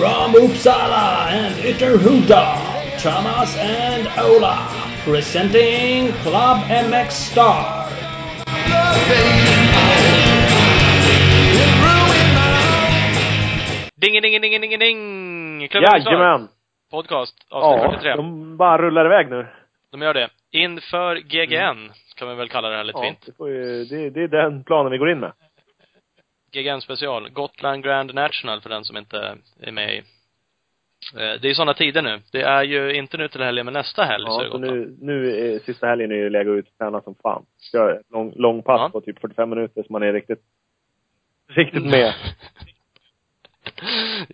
From Uppsala and Ytterhuda, Thomas and Ola, presenting Club MX Star. Ding, ding, ding, ding, ding! Klubben är klar. Jajamän! Podcast, avsnitt Ja, 43. de bara rullar iväg nu. De gör det. Inför GGN, kan vi väl kalla det här lite Ja, fint. det, får ju, det, det är den planen vi går in med. GGN special. Gotland Grand National för den som inte är med i. Eh, Det är sådana tider nu. Det är ju inte nu till helgen, men nästa helg så är Ja, det så nu, nu är sista helgen är ju läge att ut och träna som fan. Kör lång, lång pass Ja. på typ 45 minuter så man är riktigt, riktigt med.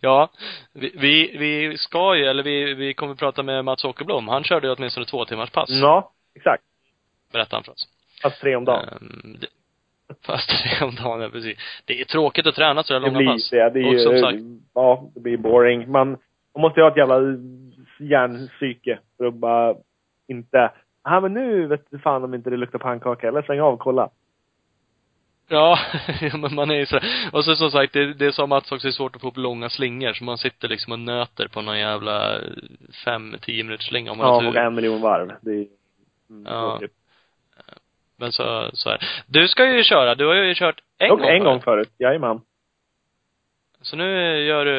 ja. Vi, vi, vi ska ju, eller vi, vi kommer prata med Mats Åkerblom. Han körde ju åtminstone två timmars pass. Ja, exakt. Berättade han för oss. Fast tre om dagen. Ehm, det, fast tre om dagen, ja, precis. Det är tråkigt att träna så här det långa blir pass. det. Det är Och ju, som sagt, ja, det blir boring. Man, man måste ju ha ett jävla hjärnpsyke för att bara inte, ja men nu vet du fan om inte det luktar pannkaka. Eller släng av och kolla. Ja, men man är ju så Och så som sagt, det, det är som att också är svårt att få upp långa slingor, så man sitter liksom och nöter på någon jävla fem, tio minuters slinga om man Ja, och en miljon varv. Det är mm, Ja. tråkigt. Men så, så är det. Du ska ju köra, du har ju kört en gång en gång förut. Jajamän. Så nu gör du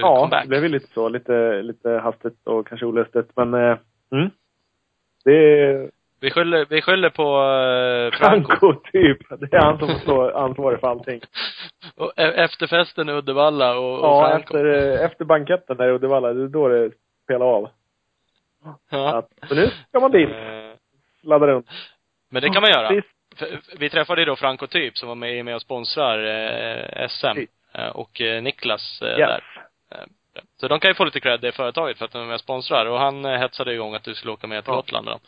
Ja, comeback. det blev ju lite så. Lite, lite hastigt och kanske olustigt. Men, eh, mm. Det Vi skyller, vi skyller på uh, Franco. Franco, typ. Det är han som får stå ansvarig för allting. Och e- efterfesten i Uddevalla och, och Ja, Franco. efter, eh, efter banketten där i Uddevalla, det är då det spelar av. Ja. Att, nu ska man dit. Eh, Ladda runt. Men det kan man göra. Vi träffade ju då Franco Typ som var med, med och sponsrar eh, SM. Precis. Eh, och eh, Niklas eh, Yes. där. Eh, Så de kan ju få lite cred, det företaget, för att de är med och sponsrar. Och han eh, hetsade igång att du skulle åka med till Ja. Gotland med dem.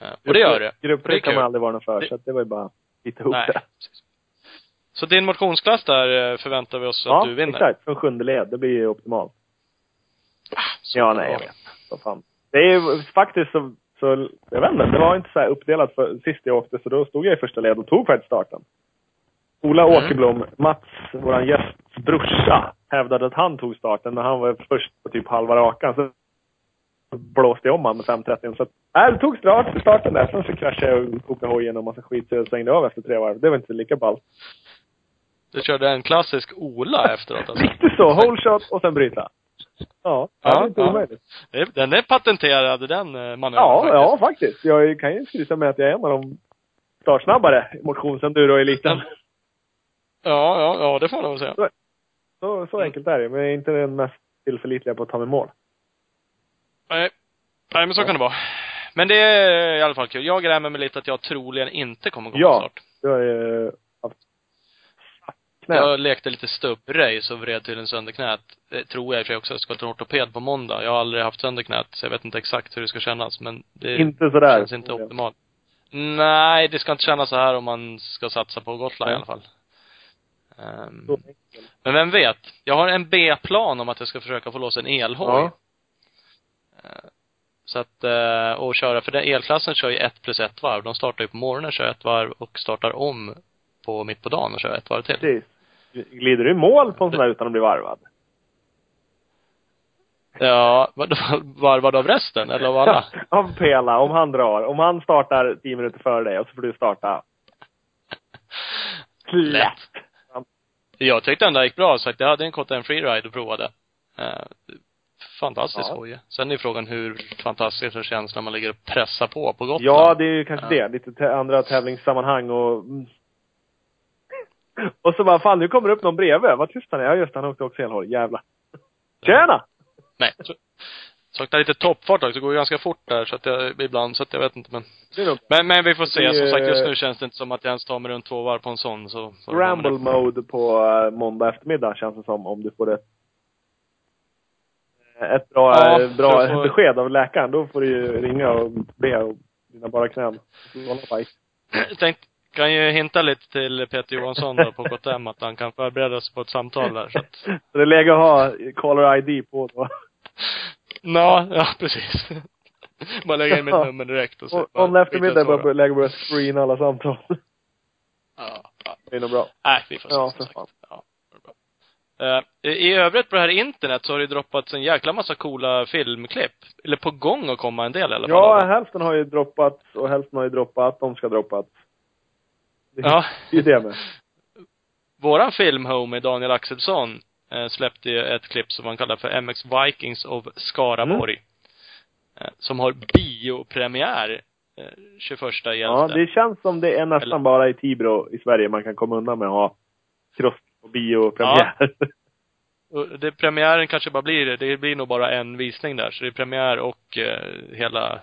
Eh, Och det gör du. Grupper kan man aldrig vara någon för, Det- så att det var ju bara hitta ihop Nej. det. Så din motionsklass där förväntar vi oss Ja, att du vinner? exakt. Från sjunde led. Det blir ju optimalt. Så ja, nej, det jag vet. Vad fan. Det är ju faktiskt så, så, jag vet inte, det var inte så uppdelat för, sist jag åkte, så då stod jag i första led och tog faktiskt starten. Ola Mm. Åkerblom, Mats, våran gästs brorsa, hävdade att han tog starten, men han var först på typ halva rakan. Så blåste jag om han med 5.30. Så nej, det tog start, starten där. Sen så kraschade jag och kokade hojen och massa skit, så jag svängde av efter tre varv. Det var inte lika ballt. Du körde en klassisk Ola efteråt alltså. Riktigt så, whole shot och sen bryta. Ja, det Ja, var inte ja. omöjligt. Det- Den är patenterad, den eh, manövern Ja, faktiskt. ja faktiskt. Jag kan ju skryta med att jag är en av de startsnabbare motionsenduro-eliten. Ja, ja, ja, det får man väl säga. Så, så enkelt är det. Men jag är inte den mest tillförlitliga på att ta mig mål. Nej. Nej, men så kan det vara. Men det är i alla fall kul. Jag grämer mig lite att jag troligen inte kommer gå Ja. på start. Du har ju haft knä. Jag lekte lite stubbrace och vred tydligen sönder knät. Det tror jag i och för sig också. Jag ska till en ortoped på måndag. Jag har aldrig haft sönder knät, så jag vet inte exakt hur det ska kännas. Men det Inte sådär. känns inte optimalt. Nej, det ska inte kännas så här om man ska satsa på Gotland i Nej. alla fall. Ehm, enkelt. men vem vet? Jag har en B-plan om att jag ska försöka få loss en elhoj. Ja. Eh, Så att, eh, och köra, för den elklassen kör ju ett plus ett varv. De startar ju på morgonen, kör ett varv och startar om på mitt på dagen och kör ett varv till. Precis. Glider du i mål på en sån där utan att bli varvad? Ja, varvad av resten? Eller av alla? Av Pela, om han drar. Om han startar tio minuter före dig och så får du starta. Lätt. Jag tyckte ändå det gick bra, så jag hade en KTM freeride och provade. Eh, fantastisk Ja. hoj. Sen är frågan hur fantastiskt det känns när man ligger och pressar på på Gotland. Ja, det är ju kanske Ja. det. Lite andra tävlingssammanhang och... Och så bara, fan nu kommer det upp någon bredvid. Vad tyst han är. Ja just han åkte också elhoj. Jävlar. Tjena! Nej. Så, saknar lite toppfart också. Det går ju ganska fort där, så att jag, ibland, så att jag vet inte men. Men, men vi får se. Som sagt, just nu känns det inte som att jag ens tar mig runt två varv på en sån, så. så Ramble mode på eh, måndag eftermiddag känns det som, om du får ett ett bra, Ja, eh, bra för att få- besked av läkaren. Då får du ju ringa och be och dina bara knän. Tänkte, kan ju hinta lite till Peter Johansson då på KTM att han kan förbereda sig på ett samtal där, så att. Så det är läge att ha caller ID på då. Ja, ja precis. Bara lägga in mitt nummer direkt och så. Om eftermiddag bara läge börja screena alla samtal. Ja, ja. Det är nog bra. Nej, vi får se. Ja, för fan. Ja. Eh, I övrigt på det här internet så har det droppats en jäkla massa coola filmklipp. Eller på gång att komma en del i alla fall. Ja, hälften har ju droppats och hälften har ju droppat. De ska droppas. Ja. det är det med. Våran filmhomie, Daniel Axelsson, eh, släppte ju ett klipp som han kallar för MX Vikings of Skaraborg. Mm. Eh, som har biopremiär eh, 21 i Ja, det känns som det är nästan Eller- bara i Tibro i Sverige man kan komma undan med att ha cross och biopremiär. Och det, premiären kanske bara blir det. Det blir nog bara en visning där. Så det är premiär och eh, hela...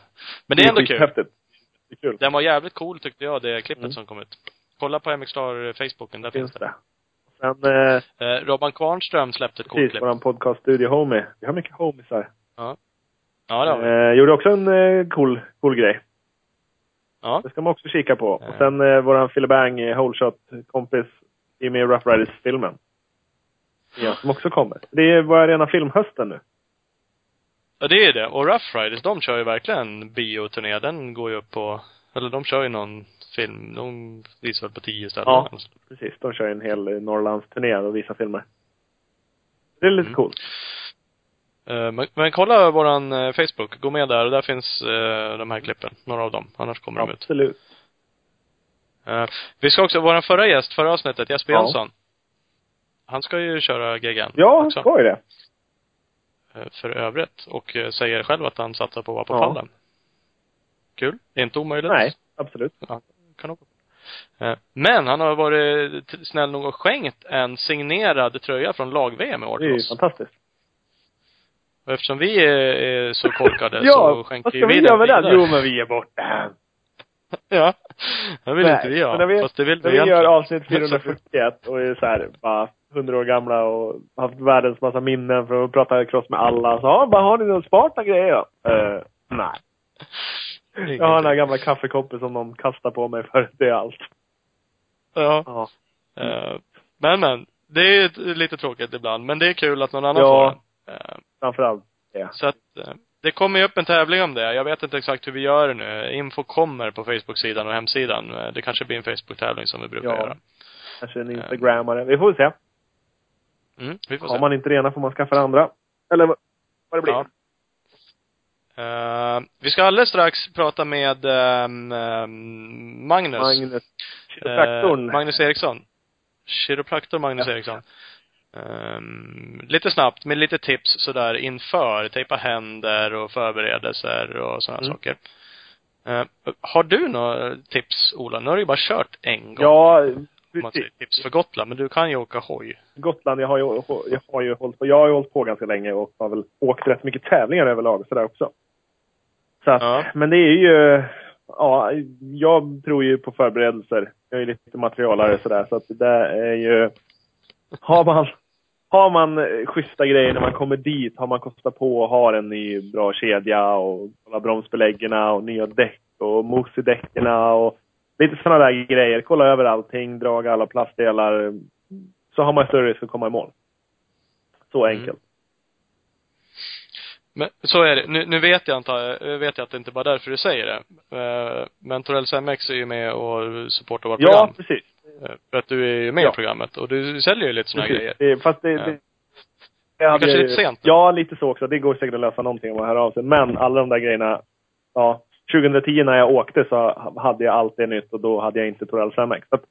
Men det är ändå kul. Det är kul. Den var jävligt cool tyckte jag, det klippet Mm. som kom ut. Kolla på MX Star Facebooken, där finns Finns det. det. Sen, eh, Eh, Robban Kvarnström släppte ett coolt precis, våran podcaststudio Homie. Vi har mycket homisar. Ja, det har vi. Eh, gjorde också en eh, cool, cool grej. Ja. Det ska man också kika på. Ja. Och sen eh, våran Fille Bang eh, Holeshot-kompis med Rough Riders-filmen. Ja, som också kommer. Det är bara rena filmhösten nu. Ja, det är det. Och Rough Riders, de kör ju verkligen bioturné. Den går ju upp på, eller de kör ju någon film, de visar väl på tio ställen. Ja. eller så. Precis, de kör en hel Norrlandsturné och visar filmer. Det är lite Mm. coolt. Eh, men, men kolla våran eh, Facebook, gå med där där finns eh, de här klippen. Några av dem. Annars kommer de ut. Absolut. Eh, vi ska också, våran förra gäst, förra avsnittet, Jesper Ja. Jönsson. Han ska ju köra geggan Ja, han ska ju det. för övrigt. Och säger själv att han satsar på att vara på Ja. pallen. Kul. Inte omöjligt. Nej, absolut. Kan åka. Eh, Men han har varit snäll nog och skänkt en signerad tröja från lag-VM i år Det är till ju oss. fantastiskt. Och eftersom vi är, är så korkade så Ja, skänker vad ju ska vi den göra med den? vidare. Jo, men vi är borta. Ja. Det vill Nej, inte vi men när vi- Fast det vill När vi vi gör egentligen. avsnitt 441 och är så här, bara 100 år gamla och haft världens massa minnen för att prata cross med alla. Så, ja, bara har ni någon smarta grejer då? Eh, nej. Jag har den här gamla kaffekoppen som de kastar på mig för det är allt. Ja. Ja. Eh, Men men. Det är lite tråkigt ibland. Men det är kul att någon annan Ja. får den. Eh, Framförallt det. Så att, eh, det kommer ju upp en tävling om det. Jag vet inte exakt hur vi gör det nu. Info kommer på Facebook-sidan och hemsidan. Det kanske blir en Facebook-tävling som vi brukar Ja. göra. Kanske en instagrammare. Vi får väl se. Mm, vi får Har se. man inte det ena får man skaffa det andra. Eller vad, vad det blir. Ja. Eh, vi ska alldeles strax prata med ehm, Magnus. Magnus. Kiropraktorn. Eh, Magnus Eriksson. Kiropraktor Magnus Eriksson. Ehm, lite snabbt, med lite tips sådär inför. Tejpa händer och förberedelser och sådana Mm. saker. Eh, har du några tips, Ola? Nu har du ju bara kört en gång. Ja, man säger tips för Gotland, men du kan ju åka hoj. Gotland, jag har ju, jag har ju hållit på, jag har ju hållit på ganska länge och har väl åkt rätt mycket tävlingar överlag sådär också. Så att, Ja. men det är ju, ja, jag tror ju på förberedelser. Jag är lite materialare sådär, så att det där är ju, har man, har man eh, schyssta grejer när man kommer dit, har man kostat på och har en ny bra kedja och kolla bromsbeläggerna och nya däck och mos i däcken och lite sådana där grejer. Kolla över allting, dra alla plastdelar. Så har man större risk att komma i mål. Så Mm. enkelt. Men så är det. Nu, nu vet jag inte, vet jag att det inte bara är därför du säger det. Eh, Men Torells MX är ju med och supportar vårt Ja, program. precis. Eh, För att du är ju med Ja. i programmet. Och du säljer ju lite precis. grejer. Det, fast det, Ja. det, det hade kanske jag lite sent. Ja, lite så också. Det går säkert att lösa någonting om man hör av sig. Men alla de där grejerna, ja. 2010 när jag åkte så hade jag allt det nytt och då hade jag inte Torells MX. Så att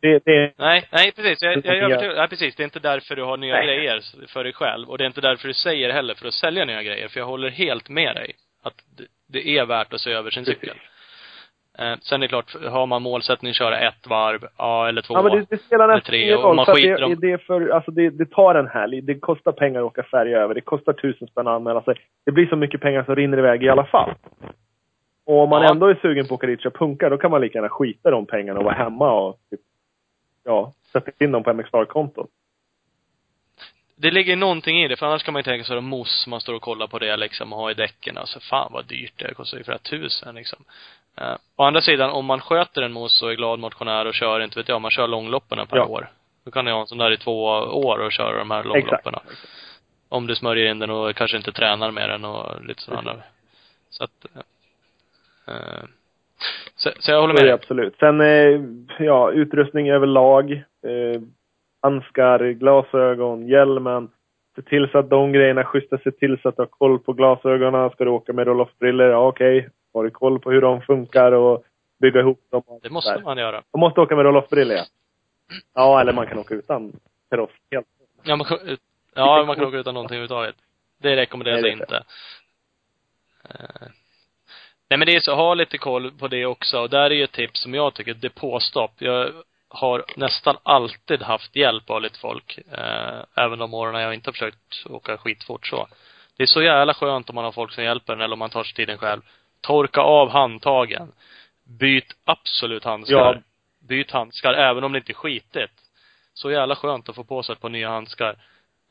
det, det, Nej, nej precis. Jag, jag är Ja. övertygad. Nej, precis. Det är inte därför du har nya Nej. grejer för dig själv. Och det är inte därför du säger heller för att sälja nya grejer. För jag håller helt med dig. Att det, det är värt att se över sin Precis. cykel. Eh, sen är det klart, har man målsättning att köra ett varv, ja, eller två. Ja, men det, det spelar Eller tre, ingen och roll. man skiter det, om- det, är för, alltså det, det tar en helg. Det kostar pengar att åka färja över. Det kostar tusen spänn att anmäla sig. Det blir så mycket pengar som rinner iväg i alla fall. Och om man Ja. ändå är sugen på att åka dit och punka, då kan man lika gärna skita de pengarna och vara hemma och typ, ja, sätta in dem på MXstar-kontot. Det ligger någonting i det, för annars kan man ju tänka sig att mos, man står och kollar på det liksom och har i däcken. Alltså fan vad dyrt det är. Det kostar ju flera tusen liksom. Uh, å andra sidan, om man sköter en mos och är glad motionär och kör, inte vet jag, man kör långloppen per Ja. år. Då kan du ha en sån där i två år och köra de här långloppen. Om du smörjer in den och kanske inte tränar med den och lite sådana. Så att, eh, eh, så, så jag håller Så med dig. absolut. Sen, eh, ja, utrustning överlag. Eh, handskar, glasögon, hjälmen. Se till så att de grejerna är schyssta. Se till så att du har koll på glasögonen. Ska du åka med roll-off-brillor? Ja, okej. Har du koll på hur de funkar och bygga ihop dem? Det måste där. man göra. Man måste åka med roll-off-brillor, ja. Ja, eller man kan åka utan kaross helt. Ja, man, kan- ja, man kan åka utan någonting överhuvudtaget. Det rekommenderas Nej, det inte. Nej men det är så, ha lite koll på det också. Och där är ju ett tips som jag tycker, depåstopp. Jag har nästan alltid haft hjälp av lite folk. Eh, även de åren jag inte har försökt åka skitfort så. Det är så jävla skönt om man har folk som hjälper en eller om man tar sig tiden själv. Torka av handtagen. Byt absolut handskar. Ja. Byt handskar även om det inte är skitigt. Så jävla skönt att få på sig ett par nya handskar.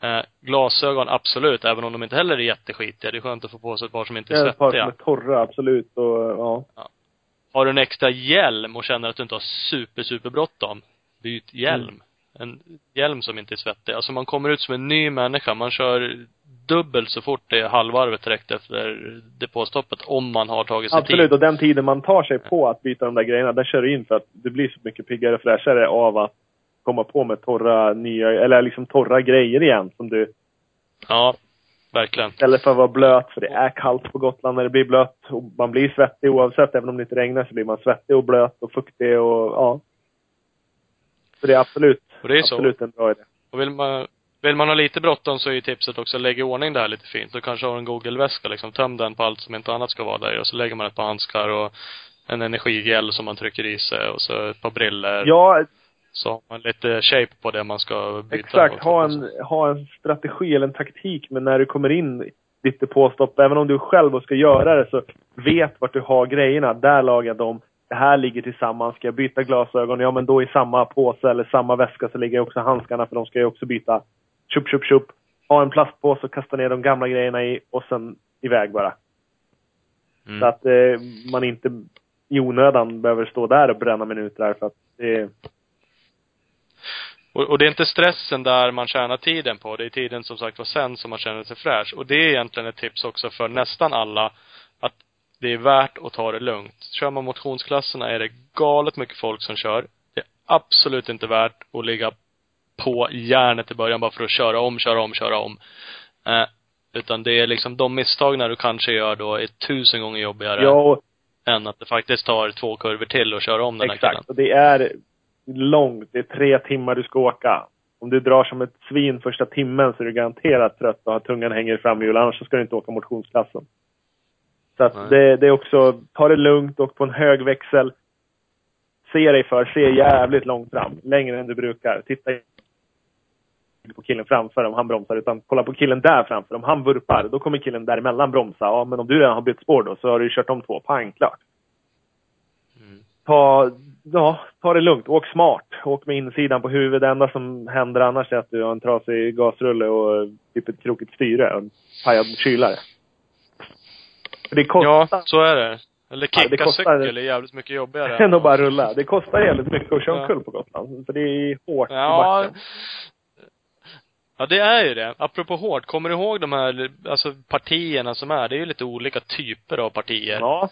Eh, glasögon, absolut, även om de inte heller är jätteskitiga. Det är skönt att få på sig ett par som inte är Ett par som svettiga. är torra, absolut. Och, ja. Har du en extra hjälm och känner att du inte har super, super bråttom, byt hjälm. Mm. En hjälm som inte är svettig. Alltså man kommer ut som en ny människa. Man kör dubbelt så fort det är halvvarvet direkt efter depåstoppet, om man har tagit sig Absolut, tid. och den tiden man tar sig på att byta de där grejerna, den kör du in för att du blir så mycket piggare och fräschare av att komma på med torra, nya, eller liksom torra grejer igen som du, Ja, verkligen. istället för att vara blöt, för det är kallt på Gotland när det blir blött. Och man blir svettig oavsett, även om det inte regnar så blir man svettig och blöt och fuktig och ja. Så det är absolut, Och det är så. absolut en bra idé. Och vill man, vill man ha lite bråttom så är ju tipset också, lägg i ordning det här lite fint. Du kanske har en Google-väska liksom, töm den på allt som inte annat ska vara där och så lägger man ett par handskar och en energigel som man trycker i sig och så ett par briller. Ja, Så har man lite shape på det man ska byta. Exakt. Ha en, ha en strategi eller en taktik, men när du kommer in ditt depåstopp, även om du själv ska göra det, så vet vart du har grejerna. Där lagar de. Det här ligger tillsammans. Ska jag byta glasögon? Ja, men då i samma påse eller samma väska så ligger också handskarna, för de ska ju också byta. Tjup, tjup, tjup. Ha en plastpåse och kasta ner de gamla grejerna i och sen iväg bara. Mm. Så att eh, man inte i onödan behöver stå där och bränna minuter för att det Och, och det är inte stressen där man tjänar tiden på. Det är tiden som sagt var sen som man känner sig fräsch. Och det är egentligen ett tips också för nästan alla. Att det är värt att ta det lugnt. Kör man motionsklasserna är det galet mycket folk som kör. Det är absolut inte värt att ligga på järnet i början bara för att köra om, köra om, köra om. Eh, utan det är liksom de misstagen du kanske gör då är tusen gånger jobbigare Ja, och än att det faktiskt tar två kurvor till att köra om den här killen. Exakt. Och det är långt. Det är tre timmar du ska åka. Om du drar som ett svin första timmen så är du garanterat trött och har tungan hänger i framhjul. Annars så ska du inte åka motionsklassen. Så att det, det är också, ta det lugnt, åk på en hög växel. Se dig för, se jävligt långt fram. Längre än du brukar. Titta på killen framför om han bromsar, utan kolla på killen där framför. Om han vurpar, då kommer killen däremellan bromsa. Ja, men om du redan har bytt spår då, så har du kört om två. Pang, klart Mm. ta, ja, ta det lugnt. Åk smart. Åk med insidan på huvudet. Det enda som händer annars är att du har en trasig gasrulle och typ ett krokigt styre och en pajad kylare. Det Ja, kostar så är det. Eller Ja, det kicka kostar- cykel är jävligt mycket jobbigare. än att bara rulla. Det kostar jävligt mycket att köra Ja. omkull på Gotland. För det är hårt i Ja. backen. Ja, det är ju det. Apropå hårt, kommer du ihåg de här, alltså partierna som är? Det är ju lite olika typer av partier. Ja,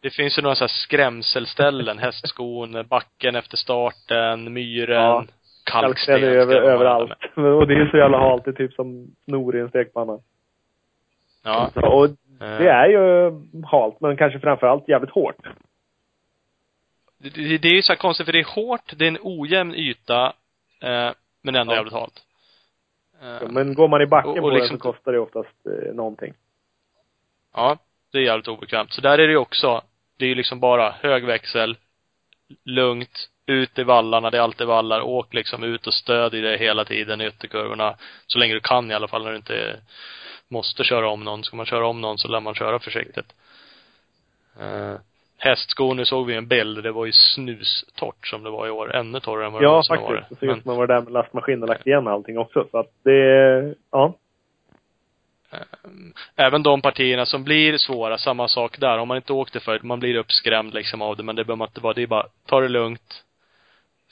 Det finns ju några så här skrämselställen, hästskon, backen efter starten, myren, Ja. kalksten. över, överallt. Och det är så jävla halt. Det är typ som snor i en stekpanna. Ja. Så, och Eh, det är ju halt, men kanske framför-allt jävligt hårt. Det, det, det är ju så konstigt för det är hårt, det är en ojämn yta, eh, men ändå Ja. jävligt halt. Eh, Men går man i backen Och- och på liksom- den så kostar det oftast eh, någonting. Ja, det är jävligt obekvämt. Så där är det ju också, det är ju liksom bara hög växel, lugnt, ut i vallarna, det är alltid vallar, åk liksom ut och stöd i det hela tiden i ytterkurvorna. Så länge du kan i alla fall när du inte måste köra om någon. Ska man köra om någon så lär man köra försiktigt. Uh, hästskor, nu såg vi en bild, det var ju snustort som det var i år. Ännu torrare än vad det Ja, någonsin har faktiskt. varit. Det ser ut som man var där med lastmaskin och lagt igen allting också. Så att det, ja. Ehm, Även de partierna som blir svåra, samma sak där. Om man inte åkt det förut, man blir uppskrämd liksom av det. Men det behöver man inte vara. Det är bara, ta det lugnt.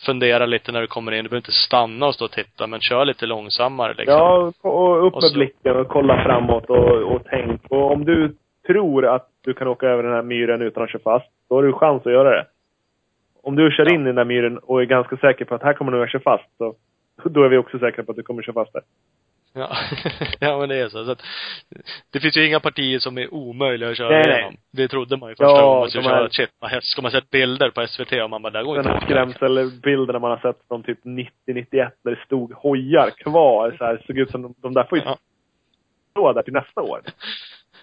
Fundera lite när du kommer in. Du behöver inte stanna och stå och titta, men kör lite långsammare liksom. Ja, och upp Och med så- blicken och kolla framåt och, och tänk. Och om du tror att du kan åka över den här myren utan att köra fast, då har du chans att göra det. Om du kör in i den där myren och är ganska säker på att här kommer nog jag köra fast, så Då är vi också säkra på att du kommer köra fast där. Ja. ja, men det är så. så att, det finns ju inga partier som är omöjliga att köra Nej, nej. igenom. Det trodde man ju första Ja, gången man skulle de här- köra. Shit. Ska man sett bilder på SVT och man bara, där går Den inte att åka. skrämselbilderna man har sett från typ 90-91 där det stod hojar kvar så här, såg ut som de, de där får ju Ja. stå där till nästa år.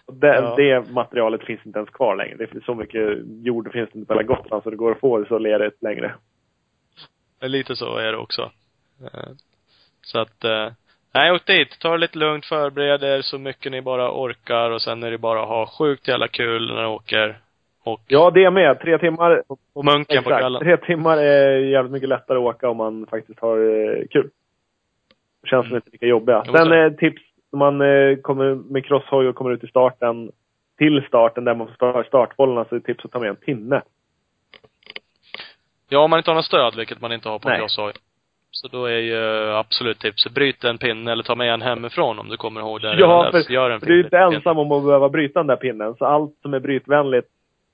Och det, Ja. det materialet finns inte ens kvar längre. Det finns så mycket jord finns det inte på hela Gotland så det går att få det så lerigt längre. Lite så är det också. Eh, Så att, eh, nej, åk dit. Ta det lite lugnt, förbered er så mycket ni bara orkar och sen är det bara att ha sjukt jävla kul när ni åker. Och, Ja, det med. Tre timmar. och munken på Exakt. kvällen. Tre timmar är jävligt mycket lättare att åka om man faktiskt har eh, kul. Det känns som inte lika jobbiga. Sen är eh, tips, när man eh, kommer med crosshoj och kommer ut i starten, till starten där man får start, startbollarna så är det tips att ta med en pinne. Ja, om man inte har något stöd, vilket man inte har på crosshoj. Så då är ju absolut tipset, bryt en pinne eller ta med en hemifrån om du kommer ihåg det. Ja, för gör en Du är inte ensam om att behöva bryta den där pinnen. Så allt som är brytvänligt,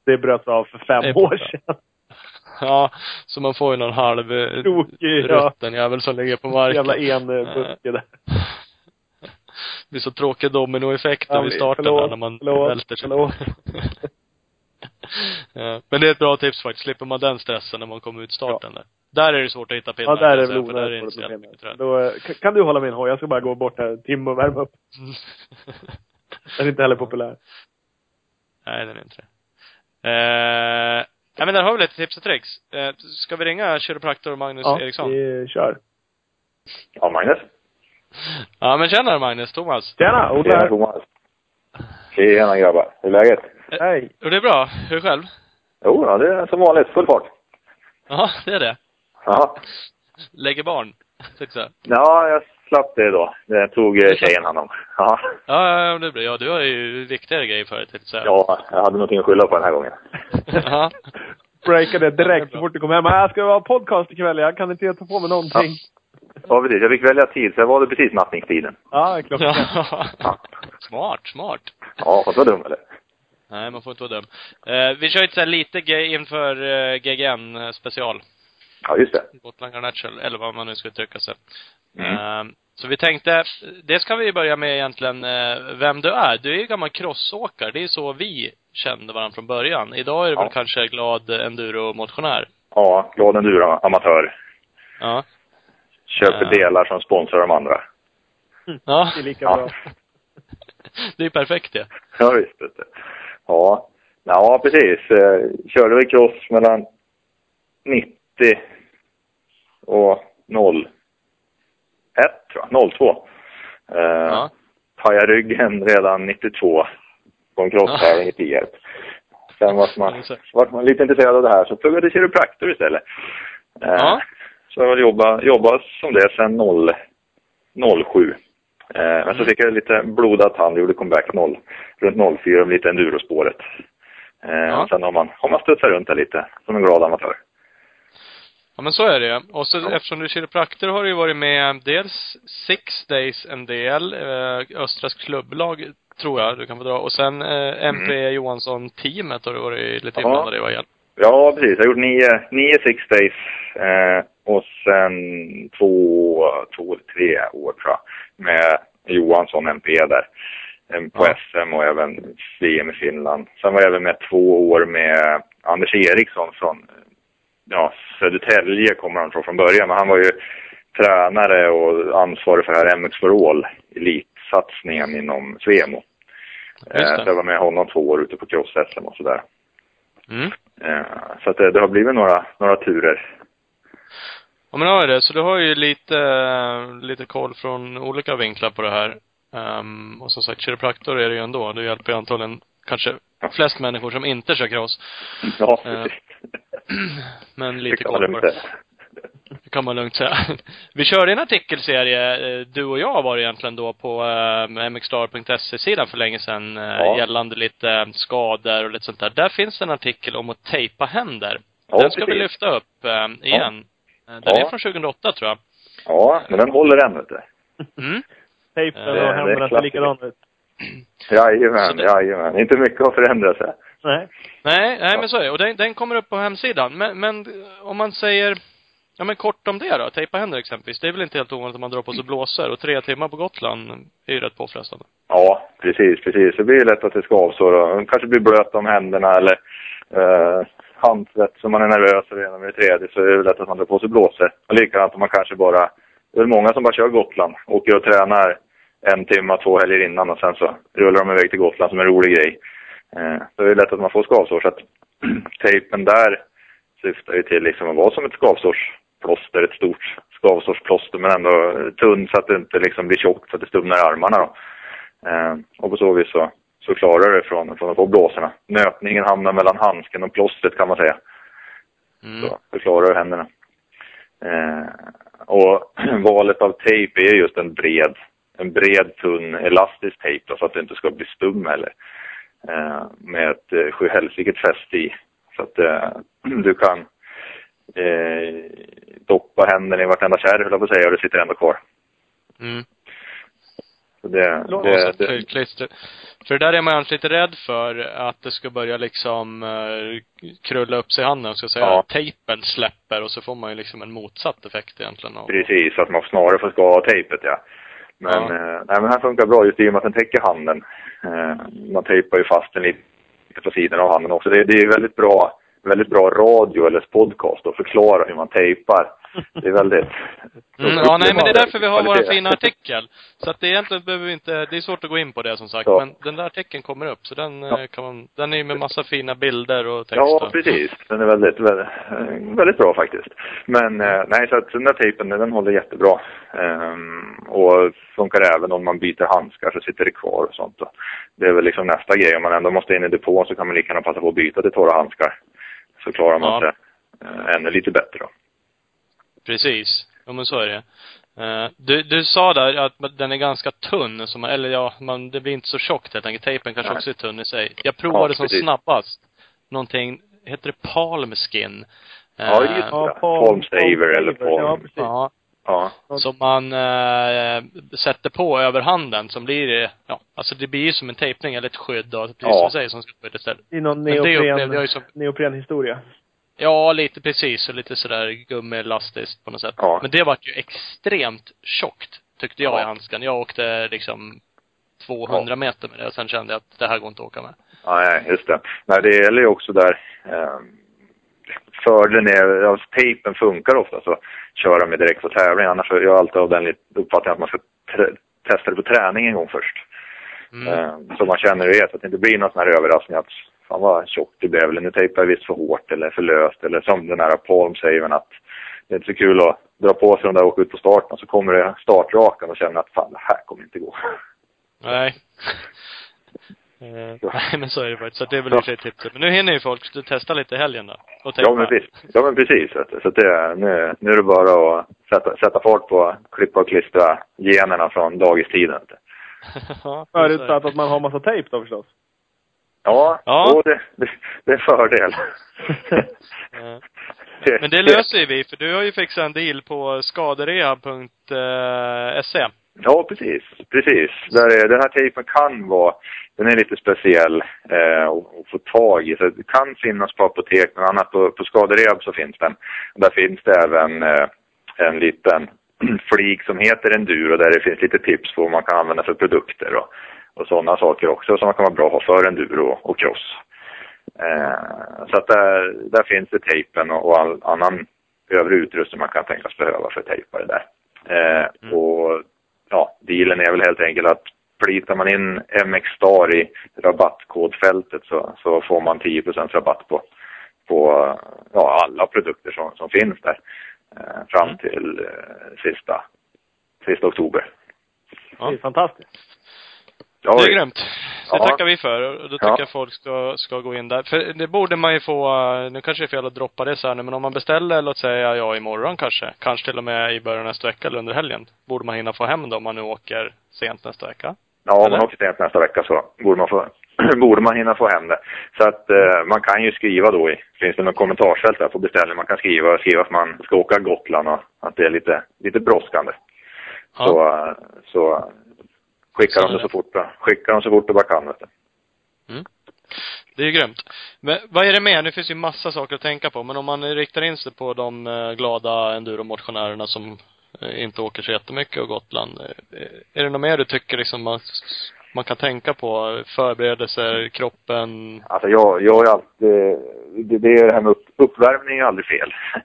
det bröts av för fem år sedan. Ja, så man får ju någon halv eh, Tokig, ja. rutten jävel som ligger på marken. Jävla enbuske där. Det blir så tråkig dominoeffekt Ja, vid starten förlåt, där när man förlåt, välter sig. förlåt. Ja, Men det är ett bra tips faktiskt. Slipper man den stressen när man kommer ut starten där. Där är det svårt att hitta pinnar. Ja, där är säga, där är det onödigt inte. Då, eh, kan- du hålla min hoj? Jag ska bara gå bort här en timme och värma upp. Den är inte heller populär. Nej, den är inte det. Eh, ja, men där har vi lite tips och tricks. Eh, ska vi ringa kiropraktor Magnus Ja, Eriksson? vi kör. Ja, Magnus. Ja, men tjena Magnus, Thomas. Tjena, Olle Tjena. Thomas. Tjena grabbar. Hur är läget? Hej. Och det är bra. Hur själv? Jo, ja, det är som vanligt. Full fart. Ja, det är det. Ja. Lägger barn, tänkte jag. Ja, jag slapp det då. Det tog eh, tjejen hand om. Ja. Ja, ja, det är bra. Ja, du har ju viktigare grejer för dig, tänkte jag ja, jag hade någonting att skylla på den här gången. Ja. Breakade direkt så fort du kom hem. Jag ska vara podcast ikväll. Jag kan inte ta på mig någonting. Ja, precis. Jag fick välja tid, så jag valde precis nattningstiden. Ja, klockan. ja. Smart, smart. Ja, fast var dum eller? Nej, man får inte vara dum. Eh, vi kör ju så här lite ge- inför eh, GGN eh, special. Ja, just det. Gotland Garnatural, eller vad man nu ska uttrycka sig. Mm. Eh, så vi tänkte, det ska vi börja med egentligen, eh, vem du är. Du är ju gammal crossåkare. Det är så vi kände varandra från början. Idag är du Ja. väl kanske glad enduro-motionär. Ja, glad enduro, amatör. Ja. Köper Ja. delar som sponsrar de andra. Ja. Det är lika Ja. bra. det är perfekt det. Ja, visst. du. Ja. Ja, precis. Eh, Körde vi cross mellan 90 och 01, tror jag. 02. Eh, Ja. Pajade ryggen redan 92 på en crosstävling i Tierp. Sen vart man, Ja, så. vart man lite intresserad av det här så pluggade jag kiropraktor istället. Eh, Ja. Så jag jobbat, jobbat som det sedan 0, 07. Eh, men så Mm. fick jag lite blodad tand, gjorde comeback 0, runt 04 med lite endurospåret. Eh, Ja. sen har man, har man studsat runt där lite, som en glad amatör. Ja men så är det Och så Ja. eftersom du är kiropraktor har du ju varit med dels Six Days en del, eh, Östras klubblag tror jag du kan få dra. Och sen eh, MP Johansson-teamet har du varit lite Mm. Inblandad i vad igen. Ja, precis. Jag har gjort nio, nio six days eh, och sen två, två eller tre år tror jag med Johansson MP där. Eh, På Ja. SM och även VM i Finland. Sen var jag även med två år med Anders Eriksson från ja, Södertälje kommer han från från början. Men han var ju tränare och ansvarig för det här MX for All, elitsatsningen inom Svemo. Eh, jag var med honom två år ute på cross-SM och sådär. Mm. Eh, Så att det, det har blivit några, några turer. Ja men har ju det. Så du har ju lite, lite koll från olika vinklar på det här. Ehm, och som sagt, kiropraktor är det ju ändå. Du hjälper ju antagligen kanske flest människor som inte kör cross. Ja, Eh, precis. Men lite lugnt det. kan man lugnt säga. Vi körde en artikelserie, eh, du och jag var det egentligen då på eh, mxstar.se-sidan för länge sedan, eh, Ja. gällande lite skador och lite sånt där. Där finns en artikel om att tejpa händer. Ja, Den ska vi precis. lyfta upp igen. Eh, Den Ja. är från 2008 tror jag. Ja, men den håller än, vet du. Mm. Tejpen och händerna ser likadana ut. Jajamän, jajamän. Inte mycket har förändrat sig. Nej. Nej, nej men så är det. Och den, den kommer upp på hemsidan. Men, men om man säger, Ja men kort om det då. Tejpa händer exempelvis. Det är väl inte helt ovanligt att man drar på sig blåsor. Och tre timmar på Gotland är ju rätt påfrestande. Ja, precis, precis. Det blir lätt att det skavsår och kanske blir blöt om händerna eller eh, handsvett så man är nervös redan vid det tredje så är det lätt att man drar på sig blåsor. Och likadant om man kanske bara, det är många som bara kör Gotland, åker och tränar en timme, två helger innan och sen så rullar de iväg till Gotland som en rolig grej. Eh, så det är lätt att man får skavsår så att tejpen där syftar ju till liksom att vara som ett skavsårsplåster, ett stort skavsårsplåster men ändå tunn så att det inte liksom blir tjockt så att det stumnar i armarna då. Eh, och på så vis så, så klarar det från, från att få blåsorna. Nötningen hamnar mellan handsken och plåstret kan man säga. Mm. Så förklarar händerna. Eh, och valet av tejp är just en bred, en bred tunn elastisk tejp då, så att det inte ska bli stum heller. Eh, med ett eh, sjuhelsikes fäste i. Så att eh, du kan eh, doppa händerna i vartenda kärr höll jag på att säga och det sitter ändå kvar. Mm. Så det, Låt det, det, klister. För det där är man alltid lite rädd för att det ska börja liksom krulla upp sig i handen, ska säga. Ja. Tejpen släpper och så får man ju liksom en motsatt effekt egentligen. av- Precis, att man snarare får ska ha tejpet ja. Men, Ja. eh, nej, men här funkar bra just i och med att den täcker handen. Eh, man tejpar ju fast den lite på sidan av handen också. Det, det är väldigt bra, väldigt bra radio eller podcast att förklara hur man tejpar. Det är väldigt... Mm, ja, nej men det är därför vi har vår fina artikel. Så att det egentligen behöver vi inte, det är svårt att gå in på det som sagt. Ja. Men den där artikeln kommer upp. Så den eh, Ja. kan man, den är ju med massa fina bilder och text. Ja, precis. Den är väldigt, väldigt, eh, väldigt bra faktiskt. Men eh, nej, så att den där tejpen, den håller jättebra. Ehm, och funkar även om man byter handskar så sitter det kvar och sånt. Och det är väl liksom nästa grej. Om man ändå måste in i depån så kan man lika gärna passa på att byta till torra handskar. Så klarar man Ja. sig eh, ännu lite bättre då. Precis. Ja men så är det. Eh, du, du sa där att den är ganska tunn, man, eller ja, man, det blir inte så tjockt helt enkelt. Tejpen kanske Nej. också är tunn i sig. Jag provade Ja, som precis. snabbast någonting, heter det palmskin? Ja, Eh, just Ja, det. Palm Saver eller Ja, Palm. precis. Ja, Ja. som man eh, sätter på över handen som blir, eh, ja, alltså det blir ju som en tejpning eller ett skydd då, precis Ja. som du säger, som ska skydda istället. I någon Men det upplevde neopren, jag ju som, neoprenhistoria. Ja lite precis, och lite sådär gummielastiskt på något sätt. Ja. Men det vart ju extremt tjockt, tyckte jag Ja. i handsken. Jag åkte liksom 200 meter med det och sen kände jag att det här går inte att åka med. Ja, nej, just det. Nej, det gäller ju också där. Eh, fördelen är, ja, tejpen funkar ofta så köra med direkt på tävling. Annars är jag alltid av den uppfattningen att man ska testa det på träning en gång först. Mm. Eh, så man känner det så att det inte blir någon sån här överraskning att fan vad tjockt det blev, eller nu tejpar jag visst för hårt eller för löst, eller som den här Palm säger att det är inte så kul att dra på sig de där och åka ut på starten, så kommer det startrakan och känner att fan det här kommer inte gå. Nej. Eh, nej men så är det faktiskt. Så det är väl i och för sig tipset. Men nu hinner ju folk testa lite i helgen då. Och Ja men visst. Ja men precis. Så det, nu, nu är det bara att sätta, sätta fart på klippa och klistra generna från dagistiden. ja. Förutsatt att man har massa tejp då förstås. Ja, Ja. Och det, det, det är en fördel. Eh, Men det löser vi, för du har ju fixat en deal på skaderehab.se. Ja, precis. Precis. Där är, den här tejpen kan vara, den är lite speciell eh, att få tag i. Så det kan finnas på apotek, men annat på, på skaderehab så finns den. Där finns det även eh, en liten flik som heter Enduro där det finns lite tips på vad man kan använda för produkter och, och sådana saker också som kan vara bra att ha för enduro och cross. Eh, så att där, där finns det tejpen och, och all annan övrig utrustning man kan tänkas behöva för tejpare där. Eh, Och ja, dealen är väl helt enkelt att plitar man in MX Star i rabattkodfältet så, så får man 10 rabatt på, på ja, alla produkter som, som finns där eh, fram Mm. till eh, sista, sista oktober. Ja. Det är fantastiskt. Ja, Det är grymt. Det Ja. tackar vi för. Och då tycker Ja. jag folk ska, ska gå in där. För det borde man ju få, eh, nu kanske det är fel att droppa det så här nu, men om man beställer, låt säga ja imorgon kanske, kanske till och med i början nästa vecka eller under helgen, borde man hinna få hem då om man nu åker sent nästa vecka. Ja, om man åker sent nästa vecka så borde man, få, borde man hinna få hem det. Så att eh, man kan ju skriva då i, finns det något kommentarsfält där på beställning, man kan skriva, skriva att man ska åka Gotland och att det är lite, lite brådskande. Ja. Så, eh, så skickar Så de är det så det. fort, skickar de så fort de bara kan vet du. Det är ju grymt. Men vad är det mer? Det finns ju massa saker att tänka på, men om man riktar in sig på de eh, glada enduromotionärerna som eh, inte åker så jättemycket och Gotland. eh, Är det något mer du tycker liksom man, man kan tänka på? Förberedelser, kroppen? Alltså jag, jag är alltid, det, det är det här med upp, uppvärmning är aldrig fel.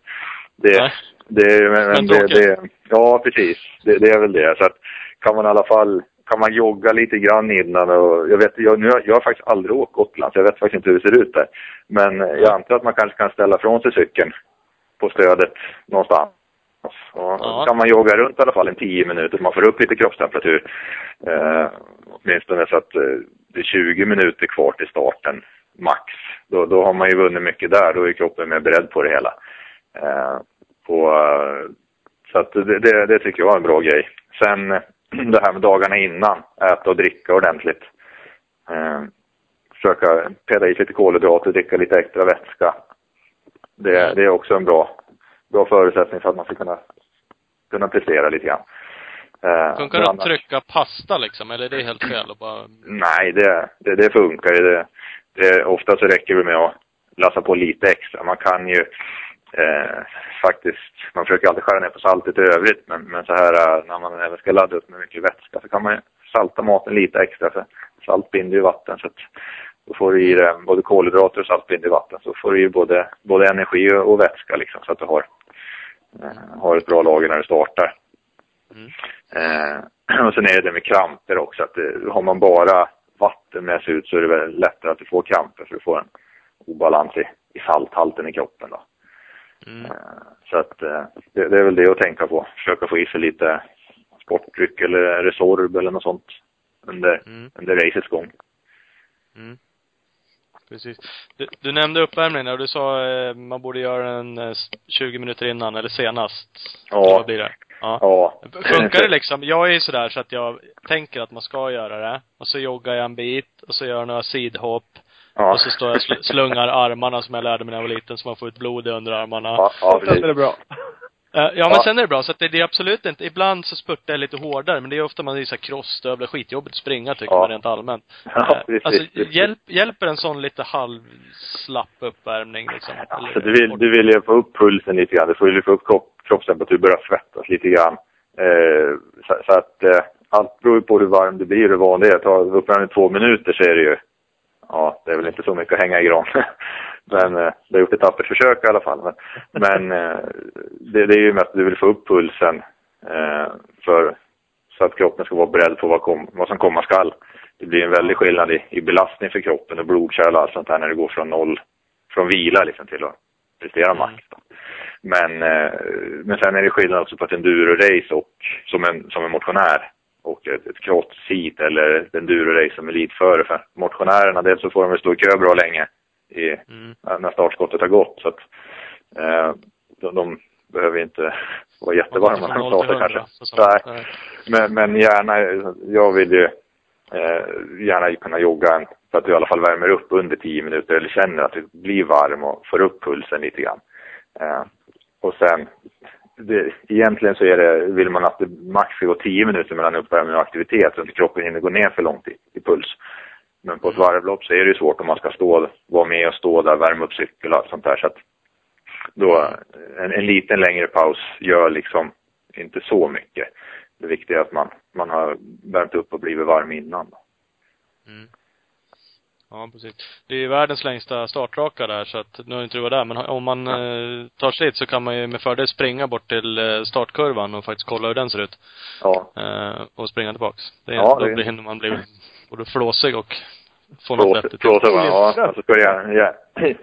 Det, Nej. det, men, men det, det, ja precis. Det, det är väl det. Så att kan man i alla fall, kan man jogga lite grann innan och jag vet, jag, nu, jag har faktiskt aldrig åkt Gotland så jag vet faktiskt inte hur det ser ut där. Men jag antar att man kanske kan ställa från sig cykeln på stödet någonstans. Och Ja. kan man jogga runt i alla fall en tio minuter så man får upp lite kroppstemperatur. Eh, åtminstone så att eh, det är 20 minuter kvar till starten max. Då, då har man ju vunnit mycket där. Då är kroppen mer beredd på det hela. Eh, på, eh, så att det, det, det tycker jag är en bra grej. Sen det här med dagarna innan, äta och dricka ordentligt. Eh, försöka peda i lite kolhydrater, dricka lite extra vätska. Det, det är också en bra, bra förutsättning för att man ska kunna, kunna prestera lite grann. Eh, Funkar det att annars- trycka pasta liksom? Eller är det helt fel och bara Nej, det, det, det funkar. Det, det, ofta så räcker det med att lassa på lite extra. Man kan ju eh, faktiskt, man försöker alltid skära ner på saltet i övrigt, men, men så här eh, när man även ska ladda upp med mycket vätska så kan man salta maten lite extra för salt binder ju vatten så att då får du i dig både kolhydrater och salt binder i vatten så får du i både, både energi och, och vätska liksom så att du har, eh, har ett bra lager när du startar. Mm. Eh, och sen är det det med kramper också. Att det, har man bara vatten med sig ut så är det väl lättare att du får kramper för du får en obalans i, i salthalten i kroppen. Då. Mm. Eh, så att eh, det, det är väl det att tänka på. Försöka få i sig lite sportdryck eller Resorb eller något sånt under, Mm. under racets gång. Mm. Precis. Du, du nämnde uppvärmningen och du sa eh, man borde göra den eh, 20 minuter innan eller senast. Ja. Vad blir det? Ja. Ja. Funkar det liksom? Jag är ju sådär så att jag tänker att man ska göra det. Och så joggar jag en bit och så gör jag några sidhopp. Ja. Och så står jag och sl- slungar armarna som jag lärde mig när jag var liten så man får ut blod i underarmarna. Ja, ja, Sen är det precis. bra. Eh, Ja, men Ja. sen är det bra. Så att det, det är absolut inte, ibland så spurtar jag lite hårdare, men det är ofta man här crossstövlar, skitjobbigt att springa tycker Ja. man rent allmänt. Ja, Eh, precis, alltså, precis. hjälp, hjälper en sån lite halvslapp uppvärmning liksom? Alltså, du, vill, du vill ju få upp pulsen lite grann. Du får ju få upp kropp, kroppstemperatur, börja svettas lite grann. Eh, så, så att eh, allt beror ju på hur varm det blir och hur van det är. Tar uppvärmning två minuter så är det ju, ja, det är väl inte så mycket att hänga i gran. men eh, det har gjort ett tappert försök i alla fall. Men, men eh, det, det är ju mest att du vill få upp pulsen eh, för, så att kroppen ska vara beredd på vad, kom, vad som komma skall. Det blir en väldig skillnad i, i belastning för kroppen och blodkärl och allt sånt här när det går från noll, från vila liksom till att prestera max. Då. Men, eh, men sen är det skillnad också på ett enduro-race och som en, som en motionär och ett, ett cross-heat eller ett enduro-race som elitförare. För motionärerna, dels så får de väl stå i kö bra länge i, Mm. när startskottet har gått. Så att, eh, de, de behöver inte vara jättevarma när de startar kanske. Nej. Men, men gärna, jag vill ju eh, gärna kunna jogga en, för att du i alla fall värmer upp under 10 minuter eller känner att du blir varm och får upp pulsen lite grann. Eh, och sen, det, egentligen så är det, vill man att det max ska gå 10 minuter mellan uppvärmning och aktivitet så att inte kroppen hinner gå ner för långt i, i puls. Men på ett varvlopp så är det ju svårt om man ska stå, vara med och stå där, värma upp cykel och allt sånt där. Så att då, en, en liten längre paus gör liksom inte så mycket. Det viktiga är att man, man har värmt upp och blivit varm innan. Mm. Ja, precis. Det är ju världens längsta startraka där, så att, nu har inte du varit där, men om man eh, tar sig dit så kan man ju med fördel springa bort till eh, startkurvan och faktiskt kolla hur den ser ut. Ja, Eh, och springa tillbaks. Det är, Ja, då det- blir man bli både flåsig och få något plåt, ja, och så ska det gärna,